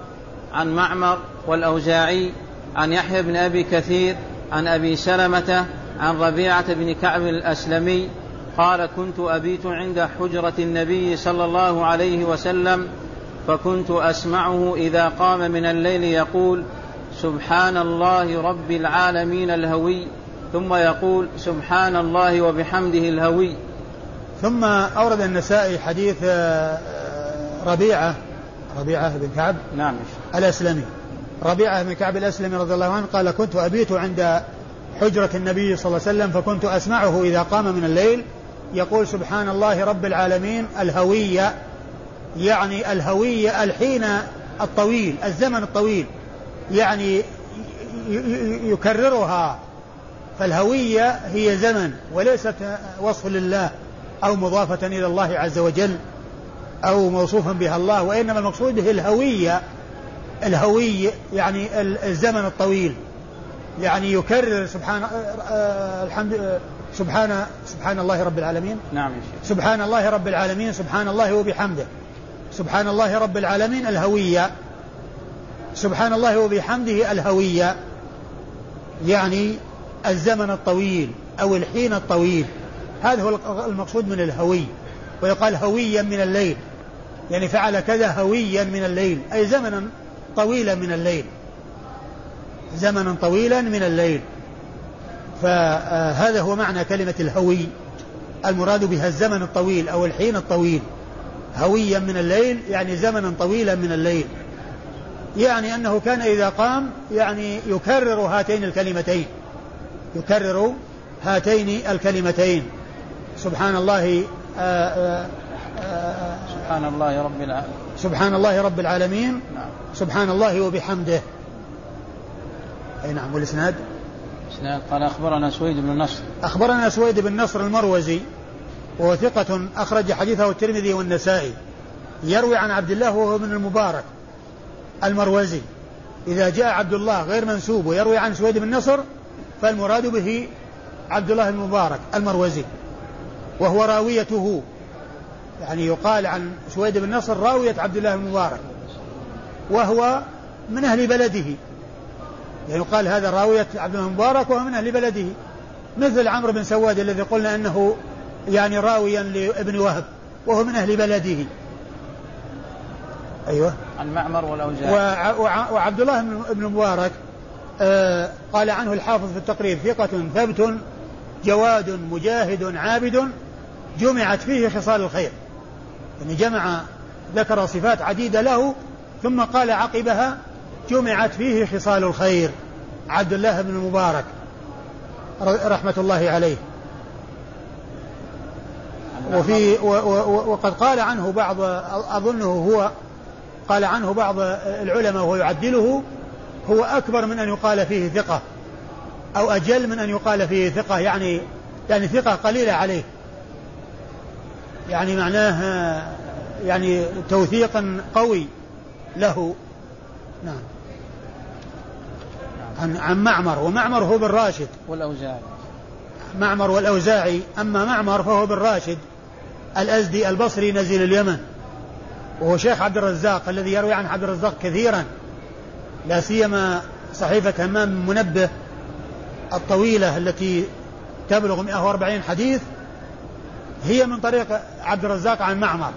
عن معمر والأوزاعي عن يحيى بن أبي كثير عن أبي سلمة عن ربيعة بن كعب الأسلمي قال كنت أبيت عند حجرة النبي صلى الله عليه وسلم فكنت أسمعه إذا قام من الليل يقول سبحان الله رب العالمين الهوي ثم يقول سبحان الله وبحمده الهوي. ثم أورد النسائي حديث آه، ربيعة ربيعة بن كعب. نعم. الأسلمي. ربيعة بن كعب الأسلمي رضي الله عنه قال كنت أبيت عند حجرة النبي صلى الله عليه وسلم فكنت أسمعه إذا قام من الليل. يقول سبحان الله رب العالمين الهوية يعني الهوية الحين الطويل الزمن الطويل يعني يكررها فالهوية هي زمن وليست وصف لله أو مضافة إلى الله عز وجل أو موصوفا بها الله وإنما المقصود به الهوية. الهوي يعني الزمن الطويل. يعني يكرر سبحان آه، الحمد سبحان سبحان الله رب العالمين. نعم يا شيخ. سبحان الله رب العالمين سبحان الله وبحمده. سبحان الله رب العالمين الهوية. سبحان الله وبحمده الهوية. يعني الزمن الطويل أو الحين الطويل. هذا هو المقصود من الهوي. ويقال هويا من الليل. يعني فعل كذا هويا من الليل. أي زمنا طويلا من الليل. زمنا طويلا من الليل. فهذا هو معنى كلمة الهوي. المراد بها الزمن الطويل أو الحين الطويل. هويا من الليل يعني زمنا طويلا من الليل. يعني أنه كان إذا قام يعني يكرر هاتين الكلمتين. يكرر هاتين الكلمتين. سبحان الله آآ آآ آآ سبحان الله رب العالمين سبحان الله رب العالمين. نعم. سبحان الله وبحمده. أي نعم والإسناد؟ إسناد. قال أخبرنا سويد بن نصر أخبرنا سويد بن نصر المروزي وهو ثقة أخرج حديثه الترمذي والنسائي. يروي عن عبد الله وهو ابن المبارك المروزي. إذا جاء عبد الله غير منسوب ويروي عن سويد بن نصر فالمراد به عبد الله المبارك المروزي وهو راويته. يعني يقال عن سويد بن نصر راوية عبد الله المبارك وهو من أهل بلده. يعني يقال هذا راوية عبد الله المبارك وهو من أهل بلده. مثل عمرو بن سواد الذي قلنا أنه يعني راويا لابن وهب وهو من أهل بلده. أيوة. عن معمر والأوزاعي وعبد الله بن مبارك آه قال عنه الحافظ في التقريب ثقة ثبت جواد مجاهد عابد جمعت فيه خصال الخير. يعني جمع ذكر صفات عديدة له ثم قال عقبها جمعت فيه خصال الخير. عبد الله بن المبارك رحمة الله عليه. وفي وقد قال عنه بعض أظنه هو قال عنه بعض العلماء وهو يعدله هو أكبر من أن يقال فيه ثقة أو أجل من أن يقال فيه ثقة يعني يعني ثقة قليلة عليه. يعني معناه يعني توثيقا قوي له. نعم. عن عن معمر ومعمر هو بن راشد والأوزاعي. معمر والأوزاعي أما معمر فهو بن راشد الأزدي البصري نزيل اليمن وهو شيخ عبد الرزاق الذي يروي عن عبد الرزاق كثيرا. لا سيما صحيفة همام منبه الطويلة التي تبلغ 140 حديث هي من طريق عبد الرزاق عن معمر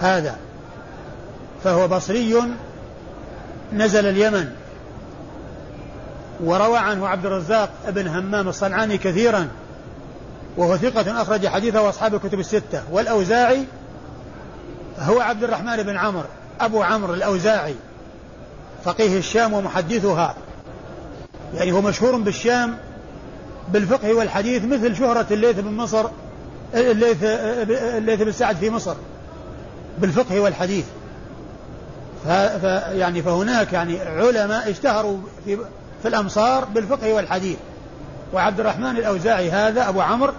هذا. فهو بصري نزل اليمن. وروى عنه عبد الرزاق بن همام الصنعاني كثيرا وهو ثقة أخرج حديثه أصحاب الكتب الستة. والأوزاعي هو عبد الرحمن بن عمرو أبو عمرو الأوزاعي. فقيه الشام ومحدثها. يعني هو مشهور بالشام بالفقه والحديث مثل شهرة الليث بن مصر الليث الليث بن سعد في مصر بالفقه والحديث. يعني فهناك يعني علماء اشتهروا في في الأمصار بالفقه والحديث. وعبد الرحمن الأوزاعي هذا أبو عمرو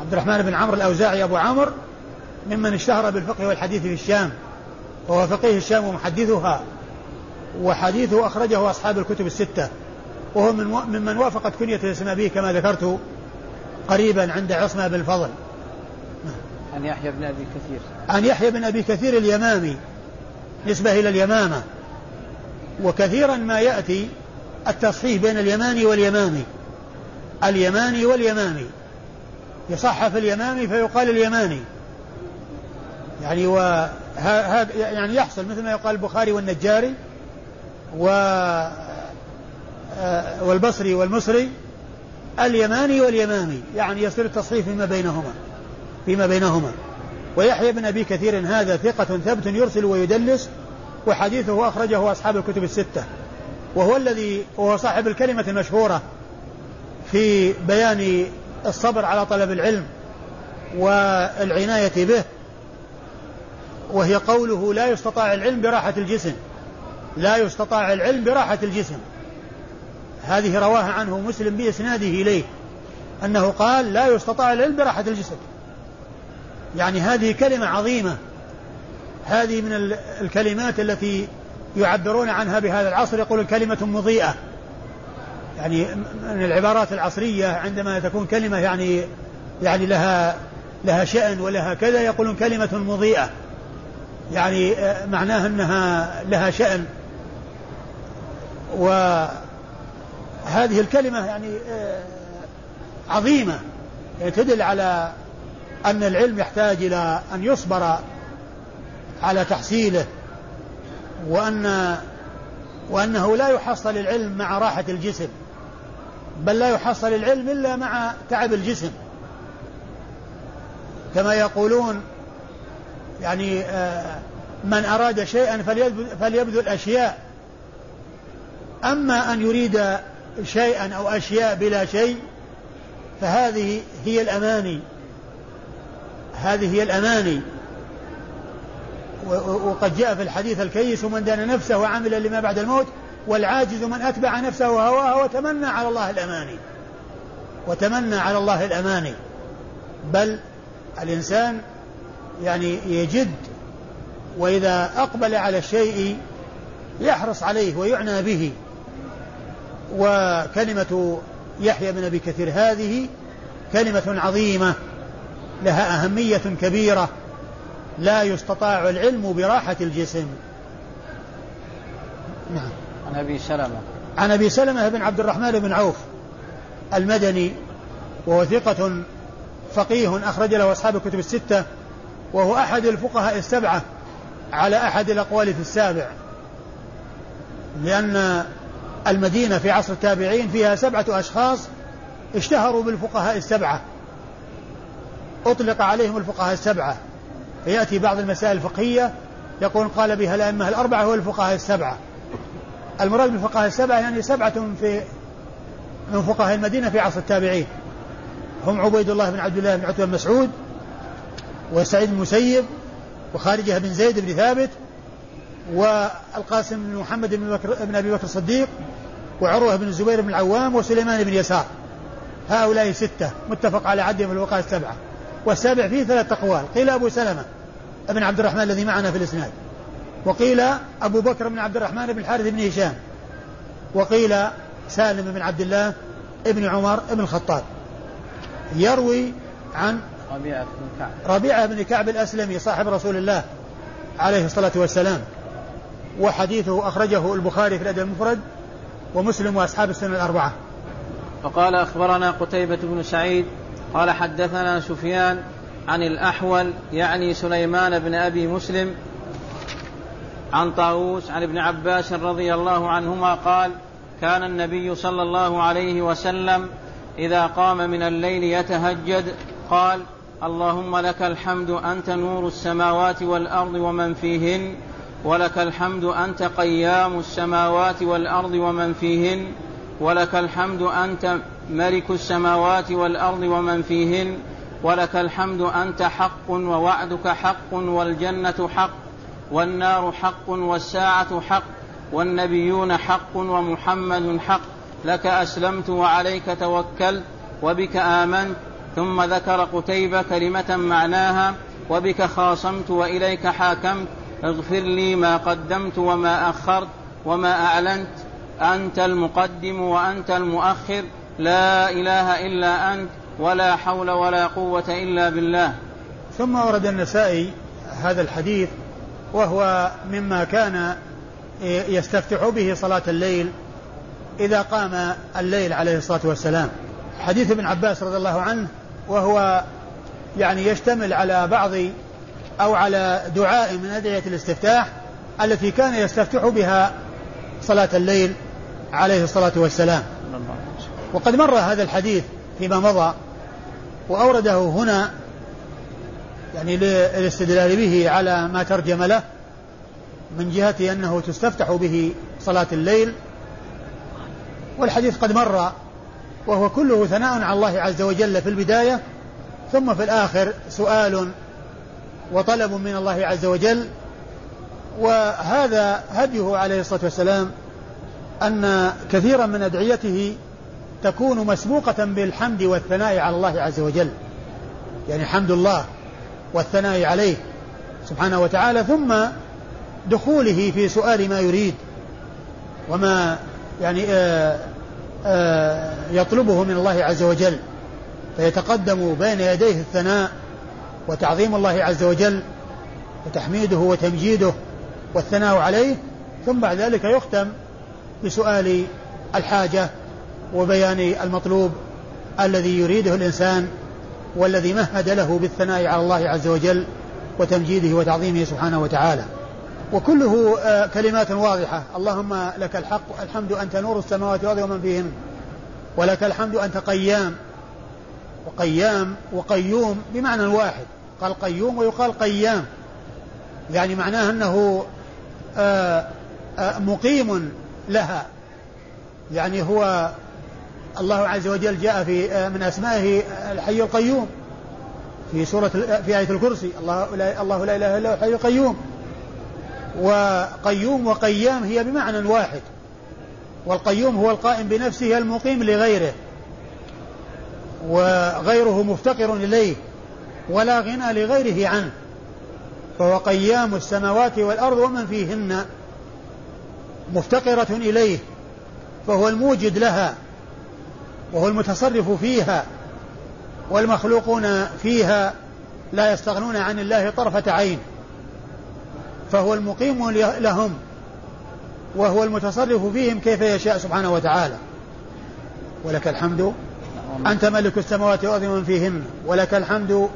عبد الرحمن بن عمرو الأوزاعي أبو عمرو ممن اشتهر بالفقه والحديث في الشام. وهو فقيه الشام ومحدثها. وحديثه أخرجه أصحاب الكتب الستة وهو من ممن وافقت كنية الاسم به كما ذكرت قريبا عند عصمة بن الفضل. عن يحيى بن أبي كثير. عن يحيى بن أبي كثير اليمامي نسبة إلى اليمامة. وكثيرا ما يأتي التصحيح بين اليماني واليمامي. اليماني واليمامي. يصحف اليمامي فيقال اليماني. يعني و يعني يحصل مثل ما يقال البخاري والنجاري و آه، والبصري والمصري اليماني واليمامي يعني يصير التصحيح فيما بينهما فيما بينهما. ويحيى بن أبي كثير هذا ثقة ثبت يرسل ويدلس وحديثه أخرجه أصحاب الكتب الستة. وهو الذي وهو صاحب الكلمة المشهورة في بيان الصبر على طلب العلم والعناية به وهي قوله لا يستطاع العلم براحة الجسم. لا يستطاع العلم براحة الجسم. هذه رواها عنه مسلم بإسناده إليه أنه قال لا يستطاع العلم براحة الجسد يعني هذه كلمة عظيمة. هذه من الكلمات التي يعبرون عنها بهذا العصر يقول الكلمة مضيئة. يعني من العبارات العصرية عندما تكون كلمة يعني يعني لها لها شأن ولها كذا يقولون كلمة مضيئة. يعني معناها أنها لها شأن. وهذه الكلمة يعني عظيمة. يعني تدل على أن العلم يحتاج إلى أن يصبر على تحصيله وأن وأنه لا يحصل العلم مع راحة الجسم بل لا يحصل العلم إلا مع تعب الجسم. كما يقولون يعني آه، من أراد شيئا فليبذل أشياء. أما أن يريد شيئا أو أشياء بلا شيء فهذه هي الأماني. هذه هي الأماني. وقد جاء في الحديث الكيس من دان نفسه وعمل لما بعد الموت والعاجز من أتبع نفسه وهواها وتمنى على الله الأماني. وتمنى على الله الأماني. بل الإنسان يعني يجد وإذا أقبل على الشيء يحرص عليه ويعنى به. وكلمة يحيى بن أبي كثير هذه كلمة عظيمة لها أهمية كبيرة لا يستطاع العلم براحة الجسم. نعم. عن أبي سلمة. عن أبي سلمة بن عبد الرحمن بن عوف المدني وهو ثقة فقيه أخرج له أصحاب الكتب الستة وهو أحد الفقهاء السبعة على أحد الأقوال في السابع لأن المدينة في عصر التابعين فيها سبعة أشخاص اشتهروا بالفقهاء السبعة. أطلق عليهم الفقهاء السبعة. فيأتي بعض المسائل الفقهية يقول قال بها الأئمة الأربعة والفقهاء السبعة. المراد بالفقهاء السبعة يعني سبعة في من فقهاء المدينة في عصر التابعين. هم عبيد الله بن عبد الله بن عتبة بن مسعود وسعيد بن المسيب وخارجة بن زيد بن ثابت والقاسم بن محمد بن, بكر بن أبي بكر الصديق وعروة بن الزبير بن العوام وسليمان بن يسار. هؤلاء ستة متفق على عدهم الوقاية السبعة. والسابع فيه ثلاث أقوال. قيل أبو سلمة بن عبد الرحمن الذي معنا في الإسناد. وقيل أبو بكر بن عبد الرحمن بن الحارث بن هشام. وقيل سالم بن عبد الله بن عمر بن الخطاب. يروي عن ربيعة بن كعب. ربيعة بن كعب الأسلمي صاحب رسول الله عليه الصلاة والسلام. وحديثه أخرجه البخاري في الأدب المفرد. ومسلم وأصحاب السنة الأربعة. فقال أخبرنا قتيبة بن سعيد قال حدثنا سفيان عن الأحول يعني سليمان بن أبي مسلم عن طاووس عن ابن عباس رضي الله عنهما قال كان النبي صلى الله عليه وسلم إذا قام من الليل يتهجد قال اللهم لك الحمد أنت نور السماوات والأرض ومن فيهن. ولك الحمد أنت قيام السماوات والأرض ومن فيهن. ولك الحمد أنت ملك السماوات والأرض ومن فيهن. ولك الحمد أنت حق ووعدك حق والجنة حق والنار حق والساعة حق والنبيون حق ومحمد حق. لك أسلمت وعليك توكلت وبك آمنت. ثم ذكر قتيبة كلمة معناها وبك خاصمت وإليك حاكمت. اغفر لي ما قدمت وما أخرت وما أعلنت. أنت المقدم وأنت المؤخر. لا إله إلا أنت ولا حول ولا قوة إلا بالله. ثم ورد النسائي هذا الحديث وهو مما كان يستفتح به صلاة الليل إذا قام الليل عليه الصلاة والسلام. حديث ابن عباس رضي الله عنه وهو يعني يشتمل على بعض أو على دعاء من أدعية الاستفتاح التي كان يستفتح بها صلاة الليل عليه الصلاة والسلام. وقد مر هذا الحديث فيما مضى وأورده هنا يعني للاستدلال به على ما ترجم له من جهة أنه تستفتح به صلاة الليل. والحديث قد مر وهو كله ثناء على الله عز وجل في البداية ثم في الآخر سؤال وطلب من الله عز وجل وهذا هديه عليه الصلاة والسلام أن كثيرا من أدعيته تكون مسبوقة بالحمد والثناء على الله عز وجل. يعني حمد الله والثناء عليه سبحانه وتعالى ثم دخوله في سؤال ما يريد وما يعني آآ آآ يطلبه من الله عز وجل. فيتقدم بين يديه الثناء وتعظيم الله عز وجل وتحميده وتمجيده والثناء عليه ثم بعد ذلك يختم بسؤال الحاجة وبيان المطلوب الذي يريده الإنسان والذي مهد له بالثناء على الله عز وجل وتمجيده وتعظيمه سبحانه وتعالى. وكله آه، كلمات واضحة. اللهم لك الحق الحمد أنت نور السماوات والأرض ومن فيهن. ولك الحمد أنت قيام. وقيام وقيوم بمعنى واحد. قال قيوم ويقال قيام يعني معناه أنه آه، آه، مقيم لها. يعني هو الله عز وجل جاء في من أسمائه الحي القيوم. في سورة في آية الكرسي. الله لا, الله لا إله إلا هو الحي القيوم. وقيوم وقيام هي بمعنى واحد. والقيوم هو القائم بنفسه المقيم لغيره. وغيره مفتقر إليه. ولا غنى لغيره عنه. فهو قيام السماوات والأرض ومن فيهن مفتقرة إليه. فهو الموجد لها. وهو المتصرف فيها. والمخلوقون فيها لا يستغنون عن الله طرفة عين. فهو المقيم لهم. وهو المتصرف فيهم كيف يشاء سبحانه وتعالى. ولك الحمد. أنت ملك السماوات والأرض ومن فيهن. ولك الحمد.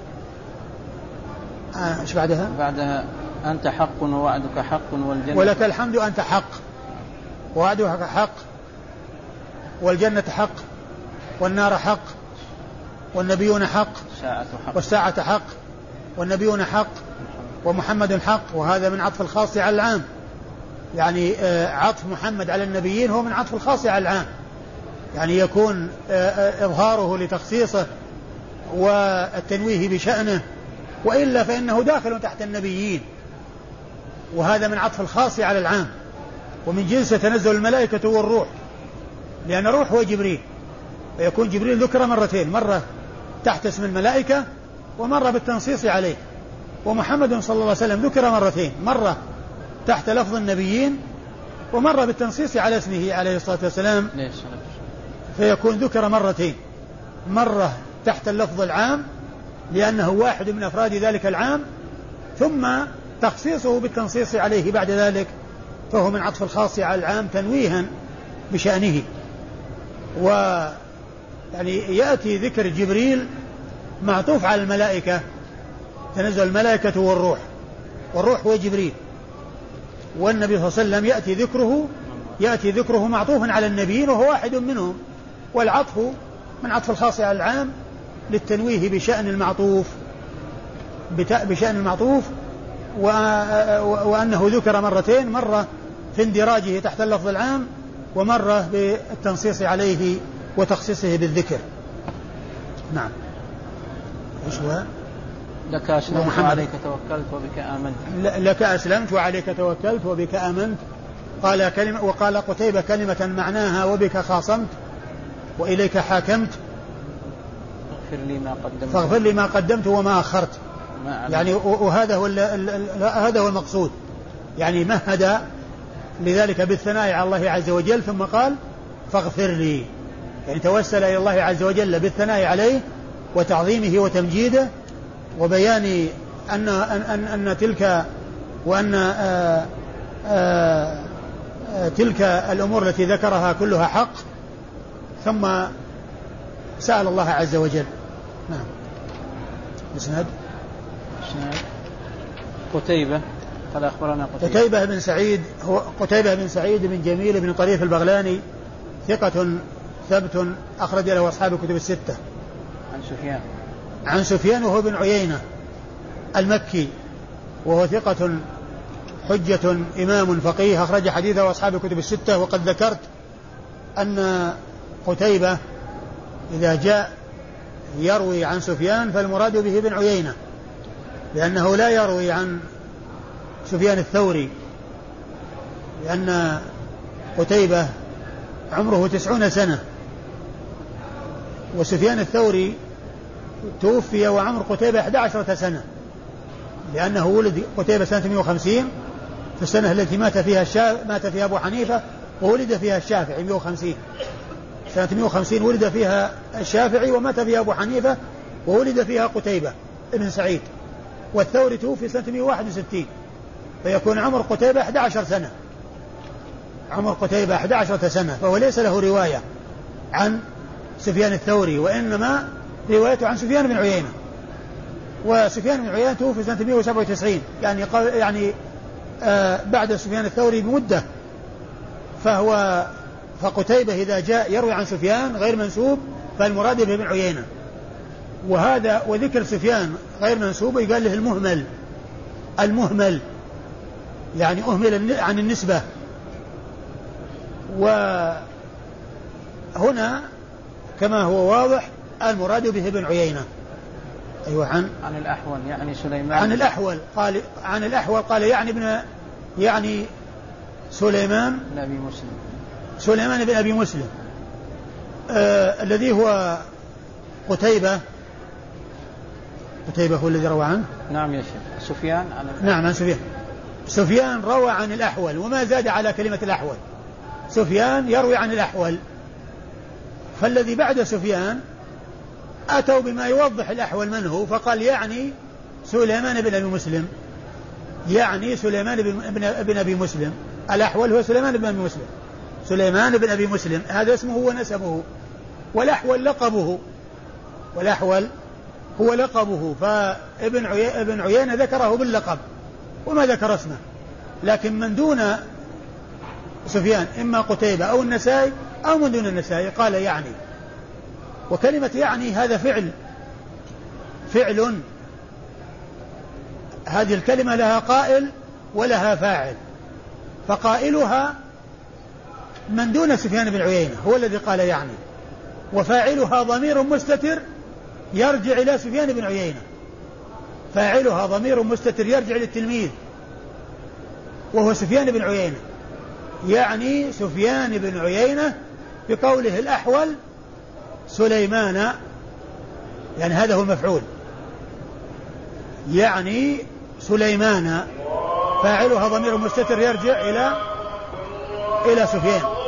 آه، إيش بعدها؟ بعدها أنت حق ووعدك حق والجنة ولك الحمد أنت حق. ووعدك حق والجنة حق والنار حق والنبيون حق والساعة حق. والنبيون حق ومحمد حق. وهذا من عطف الخاص على العام. يعني آه، عطف محمد على النبيين هو من عطف الخاص على العام. يعني يكون آه، إظهاره لتخصيصه والتنويه بشأنه وإلا فإنه داخل تحت النبيين. وهذا من عطف الخاص على العام. ومن جنس تنزل الملائكة والروح. لأن الروح هو جبريل. فيكون جبريل ذكر مرتين. مرة تحت اسم الملائكة ومرة بالتنصيص عليه. ومحمد صلى الله عليه وسلم ذكر مرتين. مرة تحت لفظ النبيين ومرة بالتنصيص على اسمه عليه الصلاة والسلام. فيكون ذكر مرتين. مرة تحت اللفظ العام لأنه واحد من أفراد ذلك العام ثم تخصيصه بالتنصيص عليه بعد ذلك فهو من عطف الخاص على العام تنويها بشأنه. و يعني يأتي ذكر جبريل معطوف على الملائكة تنزل الملائكة والروح والروح هو جبريل. والنبي صلى الله عليه وسلم يأتي ذكره يأتي ذكره معطوفا على النبيين وهو واحد منهم. والعطف من عطف الخاص على العام للتنويه بشأن المعطوف بشأن المعطوف وأنه ذكر مرتين مرة في اندراجه تحت اللفظ العام ومرة بالتنصيص عليه وتخصيصه بالذكر. نعم. إيش هو؟ لك أسلمت وعليك توكلت وبك آمنت. لك أسلمت وعليك توكلت وبك آمنت. قال كلمة وقال قتيبة كلمة معناها وبك خاصمت وإليك حاكمت. فاغفر لي ما قدمت. فاغفر لي ما قدمت وما أخرت. ما يعني وهذا هو هذا هو المقصود. يعني مهد لذلك بالثناء على الله عز وجل ثم قال فاغفر لي. يعني توسل إلى الله عز وجل بالثناء عليه وتعظيمه وتمجيده وبيان أن أن أن تلك وأن آآ آه، آآ آه، تلك الأمور التي ذكرها كلها حق. ثم سأل الله عز وجل. إسناد؟ قتيبة. قال أخبرنا قتيبة. قتيبة بن سعيد هو قتيبة بن سعيد بن جميل بن طريف البغلاني ثقة ثبت أخرج له أصحاب الكتب الستة. عن سفيان. عن سفيان وهو بن عيينة المكي وهو ثقة حجة إمام فقيه أخرج حديثه أصحاب الكتب الستة. وقد ذكرت أن قتيبة إذا جاء يروي عن سفيان فالمراد به ابن عيينة لأنه لا يروي عن سفيان الثوري لأن قتيبة عمره تسعون سنة وسفيان الثوري توفي وعمر قتيبة 11 سنة لأنه ولد قتيبة سنة 150 في السنة التي مات فيها الشا... مات فيها أبو حنيفة وولد فيها الشافعي 150 سنة 150 ولد فيها الشافعي ومات فيها أبو حنيفة وولد فيها قتيبة ابن سعيد. والثوري توفي سنة 161 فيكون عمر قتيبة 11 سنة. عمر قتيبة 11 سنة. فهو ليس له رواية عن سفيان الثوري وإنما روايته عن سفيان بن عيينة. وسفيان بن عيينة توفي سنة 197 يعني يعني آه بعد سفيان الثوري بمدة. فهو فقتيبة إذا جاء يروي عن سفيان غير منسوب فالمراد به ابن عيينة. وهذا وذكر سفيان غير منسوب يقال له المهمل. المهمل. يعني أهمل عن النسبة. وهنا كما هو واضح المراد به ابن عيينة. أيوة عن عن الأحول يعني سليمان. عن الأحول. قال عن الأحول قال يعني ابن يعني سليمان. بن أبي مسلم. سليمان بن أبي مسلم. آه الذي هو قتيبة. قتيبة هو الذي روى عنه؟ نعم يا شيخ. سفيان عن نعم عن سفيان. سفيان روى عن الأحول وما زاد على كلمة الأحول. سفيان يروي عن الأحول. فالذي بعد سفيان أتوا بما يوضح الأحول من هو فقال يعني سليمان بن أبي مسلم. يعني سليمان بن, بن أبي مسلم. الأحول هو سليمان بن أبي مسلم. سليمان بن أبي مسلم هذا اسمه ونسبه والأحول لقبه والأحول هو لقبه فابن عي... ابن عيينة ذكره باللقب وما ذكر اسمه لكن من دون سفيان إما قتيبة أو النسائي أو من دون النسائي قال يعني. وكلمة يعني هذا فعل فعل هذه الكلمة لها قائل ولها فاعل فقائلها من دون سفيان بن عيينة هو الذي قال يعني. وفاعلها ضمير مستتر يرجع إلى سفيان بن عيينة. فاعلها ضمير مستتر يرجع للتلميذ وهو سفيان بن عيينة. يعني سفيان بن عيينة بقوله الأحول سليمان يعني هذا هو المفعول. يعني سليمان فاعلها ضمير مستتر يرجع إلى إلى سفيان.